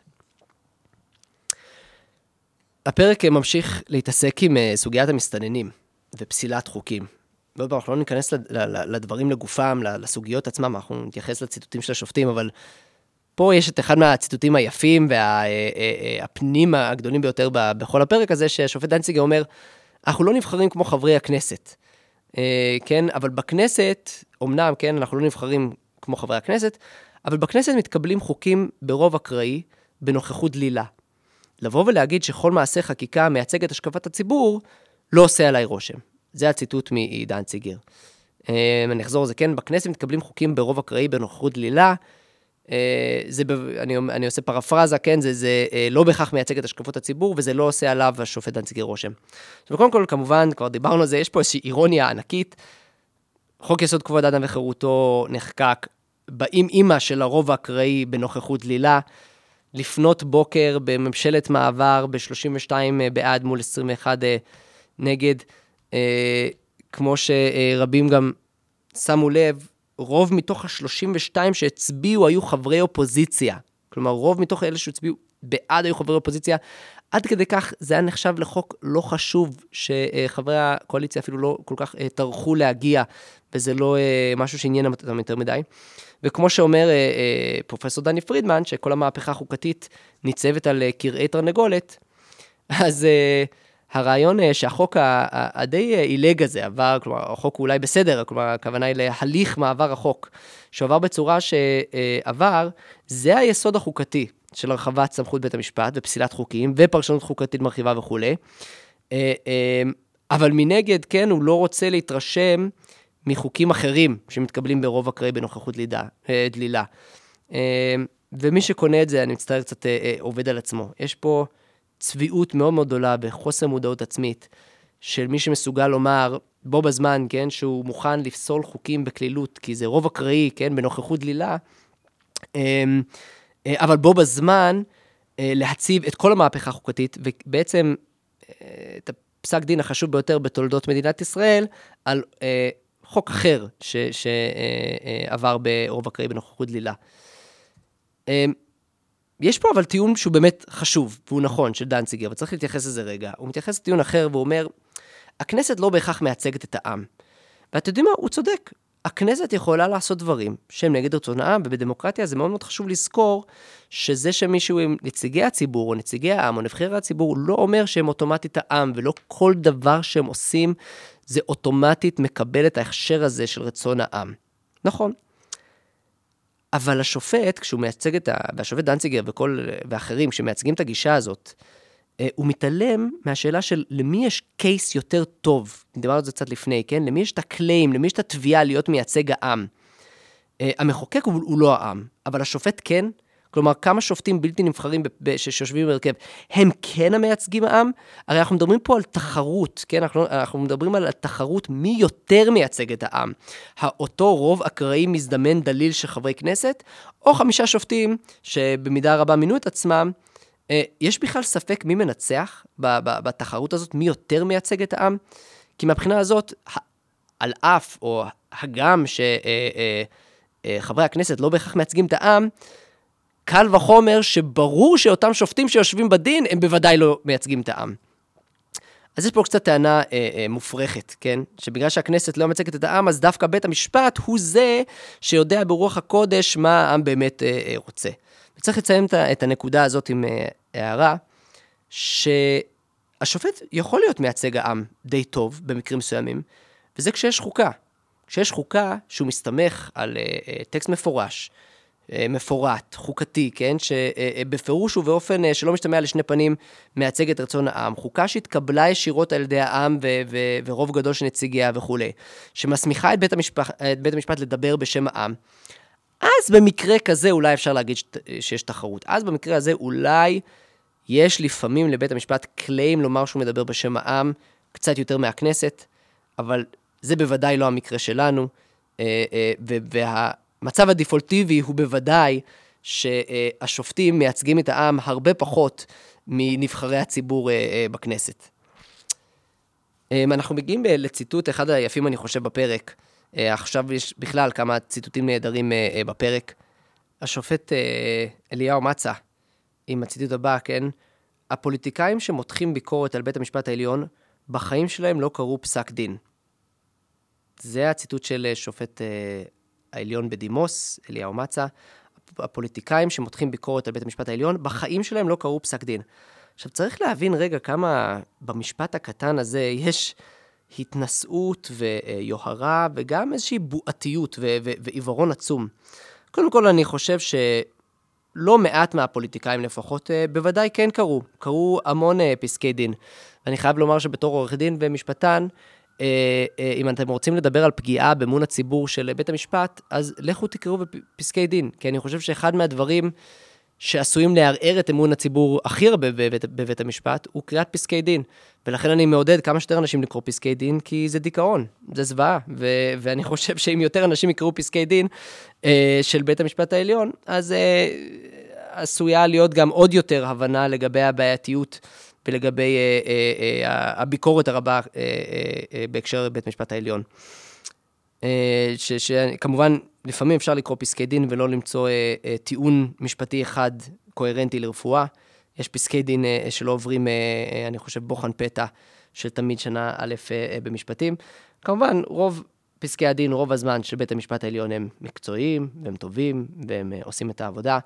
הפרק ממשיך להתעסק עם אה, סוגיית המסתננים ופסילת חוקים. ועוד פעם, אנחנו לא ניכנס לדברים לגופם, לסוגיות עצמם, אנחנו נתייחס לציטוטים של השופטים, אבל פה יש את אחד מהציטוטים היפים והפנים אה, אה, הגדולים ביותר בכל הפרק הזה, שהשופט דנציגר אומר, אנחנו לא נבחרים כמו חברי הכנסת, כן, אבל בכנסת, אמנם, כן, אנחנו לא נבחרים כמו חברי הכנסת, אבל בכנסת מתקבלים חוקים ברוב אקראי, בנוכחות דלילה. לבוא ולהגיד שכל מעשה חקיקה מייצג את השקפת הציבור, לא עושה עליי רושם. זה הציטוט מדנציגר. אני אחזור על זה, כן, בכנסת מתקבלים חוקים ברוב אקראי בנוכחות דלילה. זה, אני, אני עושה פרפרזה, כן, זה, זה לא בהכרח מייצג את השקפות הציבור, וזה לא עושה עליו השופט דנציגר רושם. עכשיו, קודם כל, כמובן, כבר דיברנו על זה, יש פה איזושהי אירוניה ענקית. חוק יסוד כבוד האדם וחירותו נחקק באים אימא של הרוב האקראי בנוכחות דלילה. לפנות בוקר בממשלת מעבר ב-32 בעד מול 21 נגד, כמו שרבים גם שמו לב, רוב מתוך ה-32 שהצביעו היו חברי אופוזיציה. כלומר, רוב מתוך אלה שהצביעו בעד היו חברי אופוזיציה. עד כדי כך זה היה נחשב לחוק לא חשוב, שחברי הקואליציה אפילו לא כל כך טרחו להגיע, וזה לא משהו שעניין אותם יותר מדי. וכמו שאומר פרופסור דני פרידמן, שכל המהפכה החוקתית ניצבת על קרעי תרנגולת, אז הרעיון שעחוק הדי עילג הזה עבר, כלומר, החוק אולי בסדר, כלומר, הכוונה היא להליך מעבר החוק, שעבר בצורה שעבר, זה היסוד החוקתי של הרחבת סמכות בית המשפט ופסילת חוקים ופרשנות חוקתית מרחיבה וכולי. אבל מנגד, כן, הוא לא רוצה להתרשם מחוקים אחרים שמתקבלים ברוב אקראי בנוכחות לידה, דלילה. ומי שקונה את זה, אני מצטער, קצת עובד על עצמו. יש פה צביעות מאוד מאוד גדולה וחוסר מודעות עצמית של מי שמסוגל לומר, בו בזמן, כן, שהוא מוכן לפסול חוקים בקלילות, כי זה רוב אקראי, כן, בנוכחות דלילה, אבל בו בזמן להציב את כל המהפכה החוקתית, ובעצם את הפסק דין החשוב ביותר בתולדות מדינת ישראל, על חוק אחר שעבר ברוב אקראי בנוכחות דלילה. יש פה אבל טיעון שהוא באמת חשוב, והוא נכון, של דנציגר, וצריך להתייחס לזה רגע. הוא מתייחס לטיעון אחר והוא אומר, הכנסת לא בהכרח מייצגת את העם. ואתם יודעים מה? הוא צודק. הכנסת יכולה לעשות דברים שהם נגד רצון העם, ובדמוקרטיה זה מאוד מאוד חשוב לזכור שזה שמישהו עם נציגי הציבור, או נציגי העם, או נבחרי הציבור, לא אומר שהם אוטומטית העם, ולא כל דבר שהם עושים זה אוטומטית מקבל את ההכשר הזה של רצון העם. נכון. אבל השופט, כשהוא מייצג את ה... והשופט דנציגר וכל... ואחרים, שמייצגים את הגישה הזאת, הוא מתעלם מהשאלה של למי יש קייס יותר טוב, דיברנו על זה קצת לפני, כן? למי יש את הקליים, למי יש את התביעה להיות מייצג העם. המחוקק הוא, הוא לא העם, אבל השופט כן, כלומר, כמה שופטים בלתי נבחרים שיושבים בהרכב, הם כן המייצגים העם? הרי אנחנו מדברים פה על תחרות, כן? אנחנו, אנחנו מדברים על תחרות מי יותר מייצג את העם. אותו רוב אקראי מזדמן דליל של חברי כנסת, או חמישה שופטים שבמידה רבה מינו את עצמם. יש בכלל ספק מי מנצח בתחרות הזאת, מי יותר מייצג את העם? כי מהבחינה הזאת, על אף או הגם שחברי הכנסת לא בהכרח מייצגים את העם, קל וחומר שברור שאותם שופטים שיושבים בדין, הם בוודאי לא מייצגים את העם. אז יש פה קצת טענה אה, אה, מופרכת, כן? שבגלל שהכנסת לא מייצגת את העם, אז דווקא בית המשפט הוא זה שיודע ברוח הקודש מה העם באמת אה, אה, רוצה. וצריך לציין את הנקודה הזאת עם אה, הערה, שהשופט יכול להיות מייצג העם די טוב במקרים מסוימים, וזה כשיש חוקה. כשיש חוקה שהוא מסתמך על אה, אה, טקסט מפורש, מפורט, חוקתי, כן? שבפירוש ובאופן שלא משתמע לשני פנים מייצג את רצון העם. חוקה שהתקבלה ישירות על ידי העם ו- ו- ורוב גדול של נציגיה וכולי, שמסמיכה את בית, המשפט, את בית המשפט לדבר בשם העם. אז במקרה כזה אולי אפשר להגיד ש- שיש תחרות. אז במקרה הזה אולי יש לפעמים לבית המשפט קליים לומר שהוא מדבר בשם העם, קצת יותר מהכנסת, אבל זה בוודאי לא המקרה שלנו, וה... המצב הדיפולטיבי הוא בוודאי שהשופטים מייצגים את העם הרבה פחות מנבחרי הציבור בכנסת. אנחנו מגיעים לציטוט אחד היפים, אני חושב, בפרק. עכשיו יש בכלל כמה ציטוטים נהדרים בפרק. השופט אליהו מצה, עם הציטוט הבא, כן? הפוליטיקאים שמותחים ביקורת על בית המשפט העליון, בחיים שלהם לא קראו פסק דין. זה הציטוט של שופט העליון בדימוס, אליהו מצה, הפוליטיקאים שמותחים ביקורת על בית המשפט העליון, בחיים שלהם לא קראו פסק דין. עכשיו, צריך להבין רגע כמה במשפט הקטן הזה יש התנשאות ויוהרה, וגם איזושהי בועתיות ועיוורון עצום. קודם כל, אני חושב לא מעט מהפוליטיקאים לפחות, בוודאי כן קרו. קרו המון פסקי דין. אני חייב לומר שבתור עורך דין ומשפטן, אם אתם רוצים לדבר על פגיעה באמון הציבור של בית המשפט, אז לכו תקראו בפסקי דין, כי אני חושב שאחד מהדברים שעשויים לערער את אמון הציבור הכי הרבה בבית, בבית המשפט, הוא קריאת פסקי דין. ולכן אני מעודד כמה שיותר אנשים לקרוא פסקי דין, כי זה דיכאון, זה זוועה. ו- ואני חושב שאם יותר אנשים יקראו פסקי דין אה, של בית המשפט העליון, אז אה, עשויה להיות גם עוד יותר הבנה לגבי הבעייתיות ולגבי אה, אה, אה, הביקורת הרבה בהקשר לבית המשפט העליון. שכמובן, לפעמים אפשר לקרוא פסקי דין ולא למצוא טיעון משפטי אחד קוהרנטי לרפואה. יש פסקי דין שלא עוברים, אני חושב, בוחן פתע של תמיד שנה א' במשפטים. כמובן, רוב פסקי הדין, רוב הזמן של בית המשפט העליון הם מקצועיים, והם טובים, והם עושים את העבודה.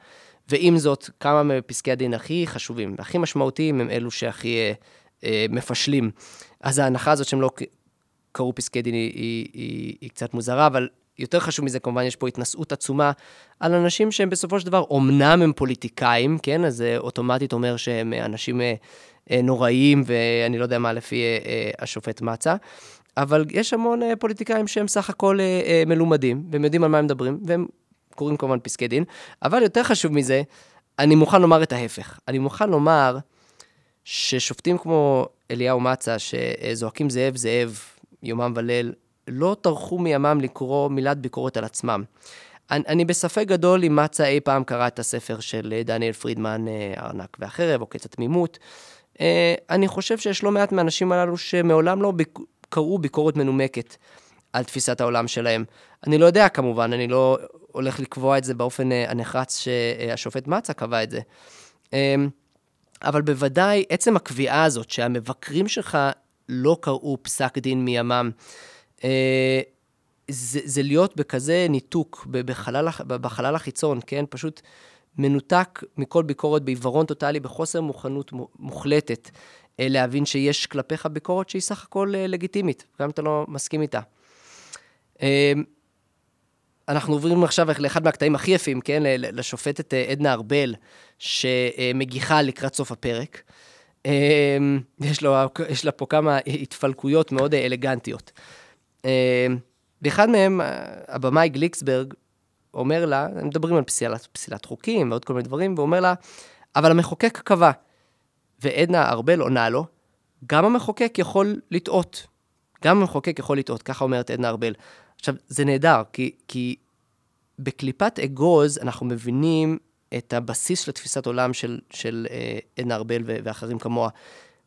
ועם זאת, כמה מפסקי הדין הכי חשובים והכי משמעותיים הם אלו שהכי מפשלים. אז ההנחה הזאת שהם לא קראו פסקי דין היא, היא, היא, היא קצת מוזרה, אבל יותר חשוב מזה, כמובן, יש פה התנשאות עצומה על אנשים שהם בסופו של דבר, אומנם הם פוליטיקאים, כן? אז זה אוטומטית אומר שהם אנשים אה, אה, נוראיים, ואני לא יודע מה לפי אה, השופט מצה, אבל יש המון פוליטיקאים שהם סך הכל מלומדים, והם יודעים על מה הם מדברים, והם קוראים כמובן פסקי דין, אבל יותר חשוב מזה, אני מוכן לומר את ההפך. אני מוכן לומר ששופטים כמו אליהו מצה, שזועקים זאב זאב יומם וליל, לא טרחו מימם לקרוא מילת ביקורת על עצמם. אני, אני בספק גדול אם מצה אי פעם קרא את הספר של אה, דניאל פרידמן, ארנק אה, והחרב, או קץ התמימות. אה, אני חושב שיש לא מעט מהאנשים הללו שמעולם לא ביק... קראו ביקורת מנומקת על תפיסת העולם שלהם. אני לא יודע כמובן, אני לא הולך לקבוע את זה באופן הנחרץ שהשופט מצה קבע את זה. אבל בוודאי, עצם הקביעה הזאת שהמבקרים שלך לא קראו פסק דין מימם. אה, זה, זה להיות בכזה ניתוק, בחלל, בחלל החיצון, כן? פשוט מנותק מכל ביקורת, בעיוורון טוטאלי, בחוסר מוכנות מוחלטת, אה, להבין שיש כלפיך ביקורת שהיא סך הכל אה, לגיטימית, גם אם אתה לא מסכים איתה. אנחנו עוברים עכשיו לאחד מהקטעים הכי יפים, כן? לשופטת עדנה ארבל, שמגיחה לקראת סוף הפרק. אמ, יש, לו, יש לה פה כמה התפלקויות מאוד אלגנטיות. אמ, באחד מהם, הבמאי גליקסברג אומר לה, מדברים על פסילת, פסילת חוקים ועוד כל מיני דברים, והוא אומר לה, אבל המחוקק קבע. ועדנה ארבל עונה לו, גם המחוקק יכול לטעות. גם המחוקק יכול לטעות, ככה אומרת עדנה ארבל. עכשיו, זה נהדר, כי, כי בקליפת אגוז אנחנו מבינים את הבסיס של תפיסת עולם של, של אה, עדנה ארבל ואחרים כמוה.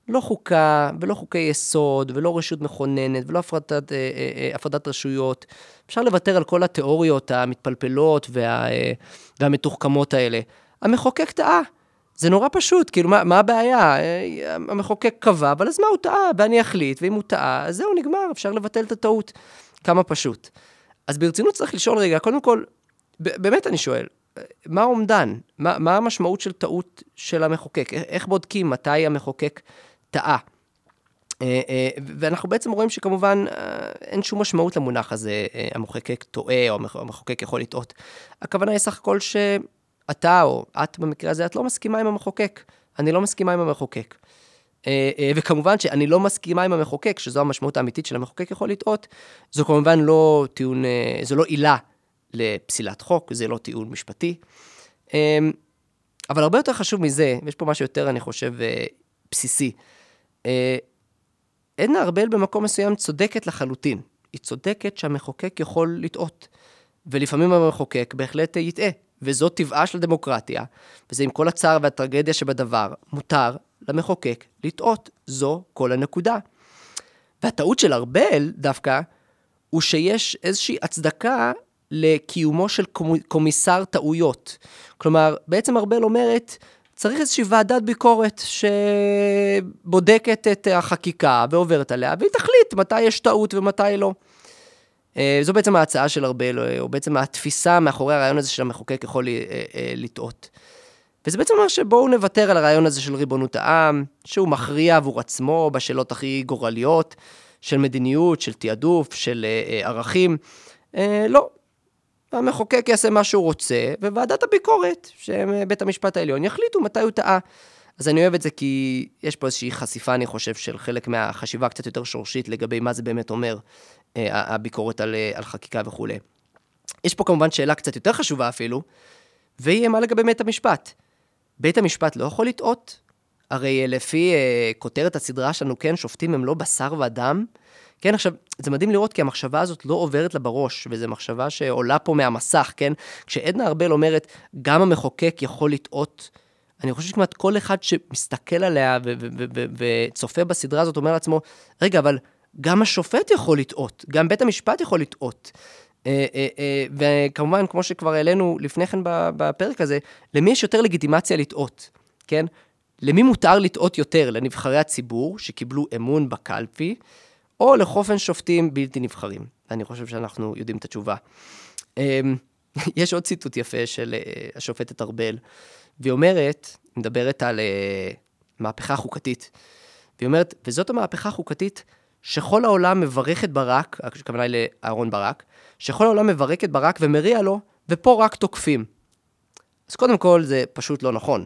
לא חוקה, ולא חוקי יסוד, ולא רשות מכוננת, ולא הפרדת, אה, אה, אה, הפרדת רשויות. אפשר לוותר על כל התיאוריות המתפלפלות וה, אה, והמתוחכמות האלה. המחוקק טעה. זה נורא פשוט, כאילו, מה, מה הבעיה? אה, המחוקק קבע, אבל אז מה הוא טעה? ואני אחליט, ואם הוא טעה, אז זהו, נגמר, אפשר לבטל את הטעות. כמה פשוט. אז ברצינות צריך לשאול רגע, קודם כל, באמת אני שואל, מה האומדן? מה, מה המשמעות של טעות של המחוקק? איך בודקים מתי המחוקק טעה? ואנחנו בעצם רואים שכמובן אה, אין שום משמעות למונח הזה, המחוקק טועה או המחוקק יכול לטעות. הכוונה היא סך הכל שאתה או את במקרה הזה, את לא מסכימה עם המחוקק. אני לא מסכימה עם המחוקק. וכמובן שאני לא מסכימה עם המחוקק, שזו המשמעות האמיתית של המחוקק יכול לטעות, זו כמובן לא טיעון, זו לא עילה לפסילת חוק, זה לא טיעון משפטי. אמ, אבל הרבה יותר חשוב מזה, ויש פה משהו יותר, אני חושב, אה, בסיסי. אה, עדנה ארבל במקום מסוים צודקת לחלוטין. היא צודקת שהמחוקק יכול לטעות. ולפעמים המחוקק בהחלט יטעה, וזו טבעה של הדמוקרטיה, וזה עם כל הצער והטרגדיה שבדבר, מותר למחוקק לטעות. זו כל הנקודה. והטעות של ארבל דווקא, הוא שיש איזושהי הצדקה לקיומו של קומיסר טעויות. כלומר, בעצם ארבל אומרת, צריך איזושהי ועדת ביקורת שבודקת את החקיקה ועוברת עליה, והיא תחליט מתי יש טעות ומתי לא. אה, זו בעצם ההצעה של ארבל, או בעצם התפיסה מאחורי הרעיון הזה שהמחוקק יכול אה, אה, לטעות. וזה בעצם אומר שבואו נוותר על הרעיון הזה של ריבונות העם, שהוא מכריע עבור עצמו בשאלות הכי גורליות, של מדיניות, של תעדוף, של ערכים. לא, המחוקק יעשה מה שהוא רוצה, וועדת הביקורת, שהם בית המשפט העליון, יחליטו מתי הוא טעה. אז אני אוהב את זה כי יש פה איזושהי חשיפה, אני חושב, של חלק מהחשיבה הקצת יותר שורשית לגבי מה זה באמת אומר, אה, הביקורת על, אה, על חקיקה וכולי. יש פה כמובן שאלה קצת יותר חשובה אפילו, והיא מה לגבי בית המשפט. בית המשפט לא יכול לטעות? הרי לפי uh, כותרת הסדרה שלנו, כן, שופטים הם לא בשר ודם. כן, עכשיו, זה מדהים לראות כי המחשבה הזאת לא עוברת לה בראש, וזו מחשבה שעולה פה מהמסך, כן? כשעדנה ארבל אומרת, גם המחוקק יכול לטעות, אני חושב שכמעט כל אחד שמסתכל עליה וצופה בסדרה הזאת אומר לעצמו, רגע, אבל גם השופט יכול לטעות, גם בית המשפט יכול לטעות. אה, אה, אה, וכמובן, כמו שכבר העלינו לפני כן בפרק הזה, למי יש יותר לגיטימציה לטעות, כן? למי מותר לטעות יותר? לנבחרי הציבור שקיבלו אמון בקלפי, או לחופן שופטים בלתי נבחרים? אני חושב שאנחנו יודעים את התשובה. יש עוד ציטוט יפה של השופטת ארבל, והיא אומרת, מדברת על מהפכה חוקתית, והיא אומרת, וזאת המהפכה החוקתית שכל העולם מברך את ברק, הכוונה היא לאהרון ברק, שכל העולם מברך את ברק ומריע לו, ופה רק תוקפים. אז קודם כל, זה פשוט לא נכון.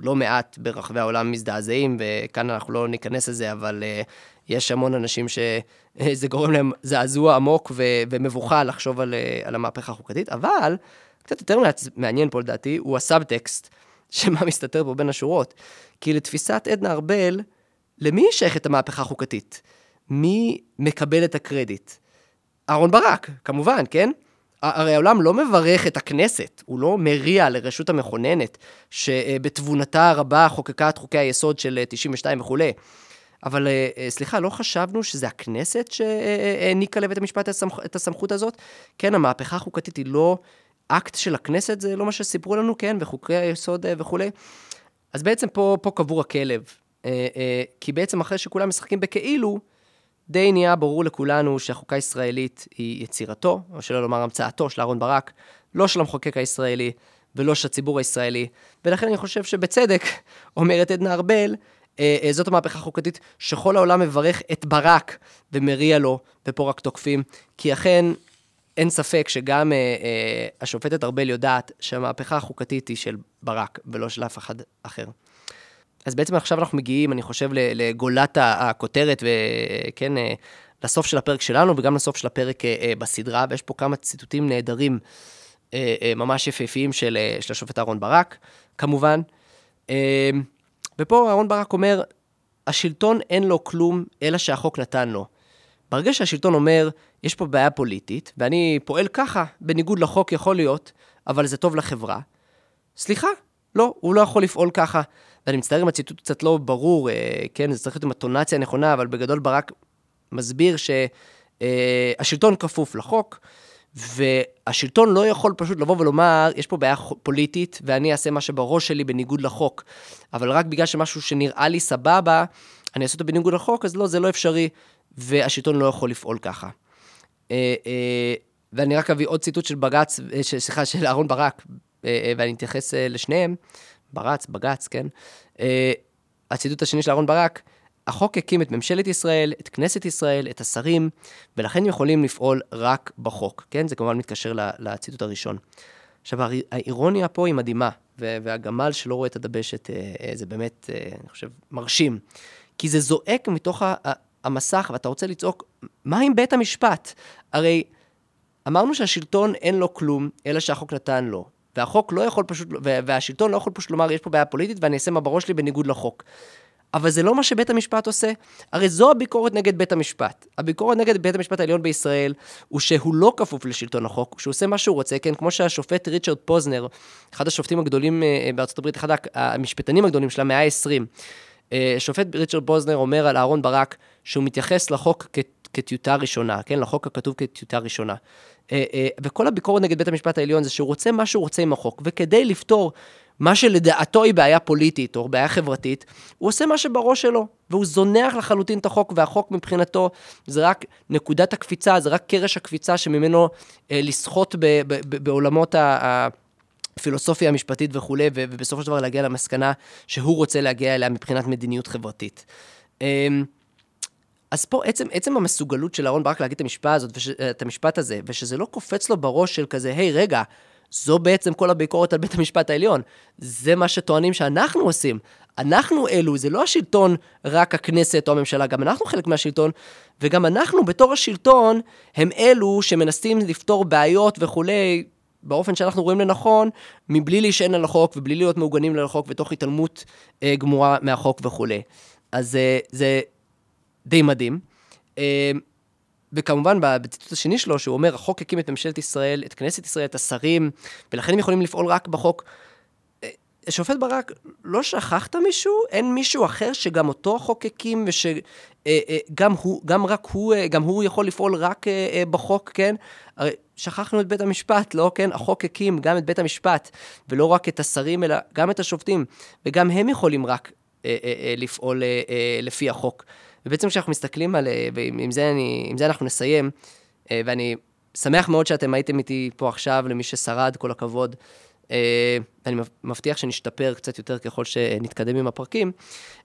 לא מעט ברחבי העולם מזדעזעים, וכאן אנחנו לא ניכנס לזה, אבל uh, יש המון אנשים שזה גורם להם זעזוע עמוק ו- ומבוכה לחשוב על, uh, על המהפכה החוקתית, אבל קצת יותר מעניין פה לדעתי, הוא הסאבטקסט, שמה מסתתר פה בין השורות. כי לתפיסת עדנה ארבל, למי שייכת המהפכה החוקתית? מי מקבל את הקרדיט? אהרון ברק, כמובן, כן? הרי העולם לא מברך את הכנסת, הוא לא מריע לרשות המכוננת, שבתבונתה הרבה חוקקה את חוקי היסוד של 92 וכולי. אבל אה, אה, סליחה, לא חשבנו שזה הכנסת שהעניקה לבית המשפט את הסמכות הזאת? כן, המהפכה החוקתית היא לא אקט של הכנסת, זה לא מה שסיפרו לנו, כן, וחוקי היסוד אה, וכולי. אז בעצם פה, פה קבור הכלב. כי בעצם אחרי שכולם משחקים בכאילו, די נהיה ברור לכולנו שהחוקה הישראלית היא יצירתו, או שלא לומר המצאתו של אהרן ברק, לא של המחוקק הישראלי ולא של הציבור הישראלי, ולכן אני חושב שבצדק, אומרת עדנה ארבל, אה, אה, זאת המהפכה החוקתית שכל העולם מברך את ברק ומריע לו, ופה רק תוקפים, כי אכן אין ספק שגם אה, אה, השופטת ארבל יודעת שהמהפכה החוקתית היא של ברק ולא של אף אחד אחר. אז בעצם עכשיו אנחנו מגיעים, אני חושב, לגולת הכותרת, וכן, אה, לסוף של הפרק שלנו וגם לסוף של הפרק אה, אה, בסדרה, ויש פה כמה ציטוטים נהדרים, ממש יפהפיים של, של השופט אהרן ברק, כמובן. ופה אהרן ברק אומר, השלטון אין לו כלום, אלא שהחוק נתן לו. ברגע שהשלטון אומר, יש פה בעיה פוליטית, ואני פועל ככה, בניגוד לחוק יכול להיות, אבל זה טוב לחברה, סליחה, לא, הוא לא יכול לפעול ככה. ואני מצטער אם הציטוט קצת לא ברור, אה, כן, זה צריך להיות עם הטונציה הנכונה, אבל בגדול ברק מסביר שהשלטון אה, כפוף לחוק, והשלטון לא יכול פשוט לבוא ולומר, יש פה בעיה פוליטית, ואני אעשה מה שבראש שלי בניגוד לחוק. אבל רק בגלל שמשהו שנראה לי סבבה, אני אעשה אותו בניגוד לחוק, אז לא, זה לא אפשרי, והשלטון לא יכול לפעול ככה. אה, ואני רק אביא עוד ציטוט של בג"ץ, סליחה, של אהרן ברק, ואני אתייחס לשניהם. ברץ, בג"ץ, כן? Uh, הציטוט השני של אהרן ברק, החוק הקים את ממשלת ישראל, את כנסת ישראל, את השרים, ולכן יכולים לפעול רק בחוק, כן? זה כמובן מתקשר לציטוט הראשון. עכשיו, האירוניה פה היא מדהימה, והגמל שלא רואה את הדבשת, אה, אה, זה באמת, אני חושב, מרשים. כי זה זועק מתוך המסך, ואתה רוצה לצעוק, מה עם בית המשפט? הרי אמרנו שהשלטון אין לו כלום, אלא שהחוק נתן לו. והחוק לא יכול פשוט, והשלטון לא יכול פשוט לומר, יש פה בעיה פוליטית ואני אעשה מה בראש שלי בניגוד לחוק. אבל זה לא מה שבית המשפט עושה. הרי זו הביקורת נגד בית המשפט. הביקורת נגד בית המשפט העליון בישראל, הוא שהוא לא כפוף לשלטון החוק, שהוא עושה מה שהוא רוצה, כן? כמו שהשופט ריצ'רד פוזנר, אחד השופטים הגדולים אה, בארצות הברית, אחד המשפטנים הגדולים של המאה ה-20, אה, השופט ריצ'רד פוזנר אומר על אהרון ברק, שהוא מתייחס לחוק כטיוטה ראשונה, כן? לחוק הכתוב כטיוטה ראשונה. אה, אה, וכל הביקורת נגד בית המשפט העליון זה שהוא רוצה מה שהוא רוצה עם החוק, וכדי לפתור מה שלדעתו היא בעיה פוליטית או בעיה חברתית, הוא עושה מה שבראש שלו, והוא זונח לחלוטין את החוק, והחוק מבחינתו זה רק נקודת הקפיצה, זה רק קרש הקפיצה שממנו אה, לסחוט ב, ב, ב, בעולמות ה... הפילוסופיה המשפטית וכולי, ובסופו של דבר להגיע למסקנה שהוא רוצה להגיע אליה מבחינת מדיניות חברתית. אמ, אז פה עצם, עצם המסוגלות של אהרן ברק להגיד את המשפט, הזאת, וש, את המשפט הזה, ושזה לא קופץ לו בראש של כזה, היי, hey, רגע, זו בעצם כל הביקורת על בית המשפט העליון. זה מה שטוענים שאנחנו עושים. אנחנו אלו, זה לא השלטון, רק הכנסת או הממשלה, גם אנחנו חלק מהשלטון, וגם אנחנו בתור השלטון, הם אלו שמנסים לפתור בעיות וכולי, באופן שאנחנו רואים לנכון, מבלי להישען על החוק ובלי להיות מעוגנים לחוק ותוך התעלמות אה, גמורה מהחוק וכולי. אז אה, זה די מדהים. אה, וכמובן, בציטוט השני שלו, שהוא אומר, החוק הקים את ממשלת ישראל, את כנסת ישראל, את השרים, ולכן הם יכולים לפעול רק בחוק. אה, שופט ברק, לא שכחת מישהו? אין מישהו אחר שגם אותו החוק הקים, ושגם אה, הוא, גם רק הוא, גם הוא יכול לפעול רק בחוק, כן? הרי שכחנו את בית המשפט, לא? כן? החוק הקים גם את בית המשפט, ולא רק את השרים, אלא גם את השופטים, וגם הם יכולים רק לפעול לפי החוק. ובעצם כשאנחנו מסתכלים על, אה, ועם זה, אני, זה אנחנו נסיים, אה, ואני שמח מאוד שאתם הייתם איתי פה עכשיו, למי ששרד, כל הכבוד. אה, אני מבטיח שנשתפר קצת יותר ככל שנתקדם עם הפרקים,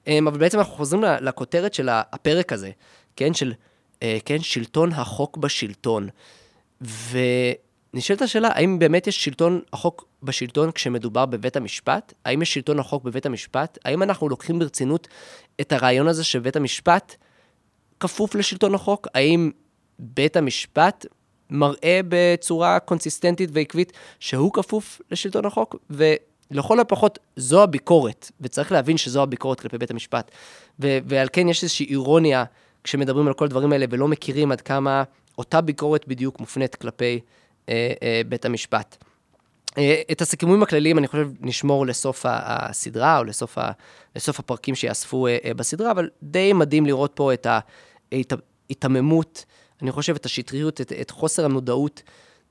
אבל בעצם אנחנו חוזרים לכותרת של הפרק הזה, כן, של, כן, שלטון החוק בשלטון. ו... נשאלת השאלה, האם באמת יש שלטון החוק בשלטון כשמדובר בבית המשפט? האם יש שלטון החוק בבית המשפט? האם אנחנו לוקחים ברצינות את הרעיון הזה שבית המשפט כפוף לשלטון החוק? האם בית המשפט מראה בצורה קונסיסטנטית ועקבית שהוא כפוף לשלטון החוק? ולכל הפחות, זו הביקורת, וצריך להבין שזו הביקורת כלפי בית המשפט. ו- ועל כן יש איזושהי אירוניה כשמדברים על כל הדברים האלה ולא מכירים עד כמה אותה ביקורת בדיוק מופנית כלפי בית המשפט. אה, את הסיכומים הכלליים אני חושב נשמור לסוף הסדרה או לסוף, ה, לסוף הפרקים שיאספו בסדרה, אבל די מדהים לראות פה את ההיתממות, אני חושב את השטריות, את, את חוסר המודעות,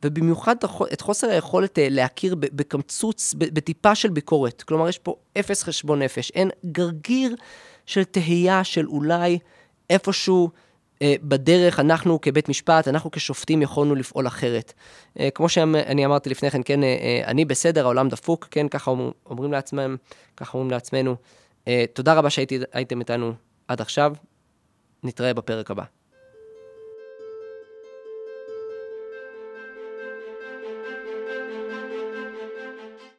ובמיוחד את חוסר היכולת להכיר בקמצוץ, בטיפה של ביקורת. כלומר, יש פה אפס חשבון נפש, אין גרגיר של תהייה של אולי איפשהו אה, בדרך אנחנו כבית משפט, אנחנו כשופטים יכולנו לפעול אחרת. אה, כמו שאני אמרתי לפני כן, כן, אה, אני בסדר, העולם דפוק, כן, ככה אומרים לעצמם, ככה אומרים לעצמנו. תודה רבה שהייתם איתנו עד עכשיו, נתראה בפרק הבא.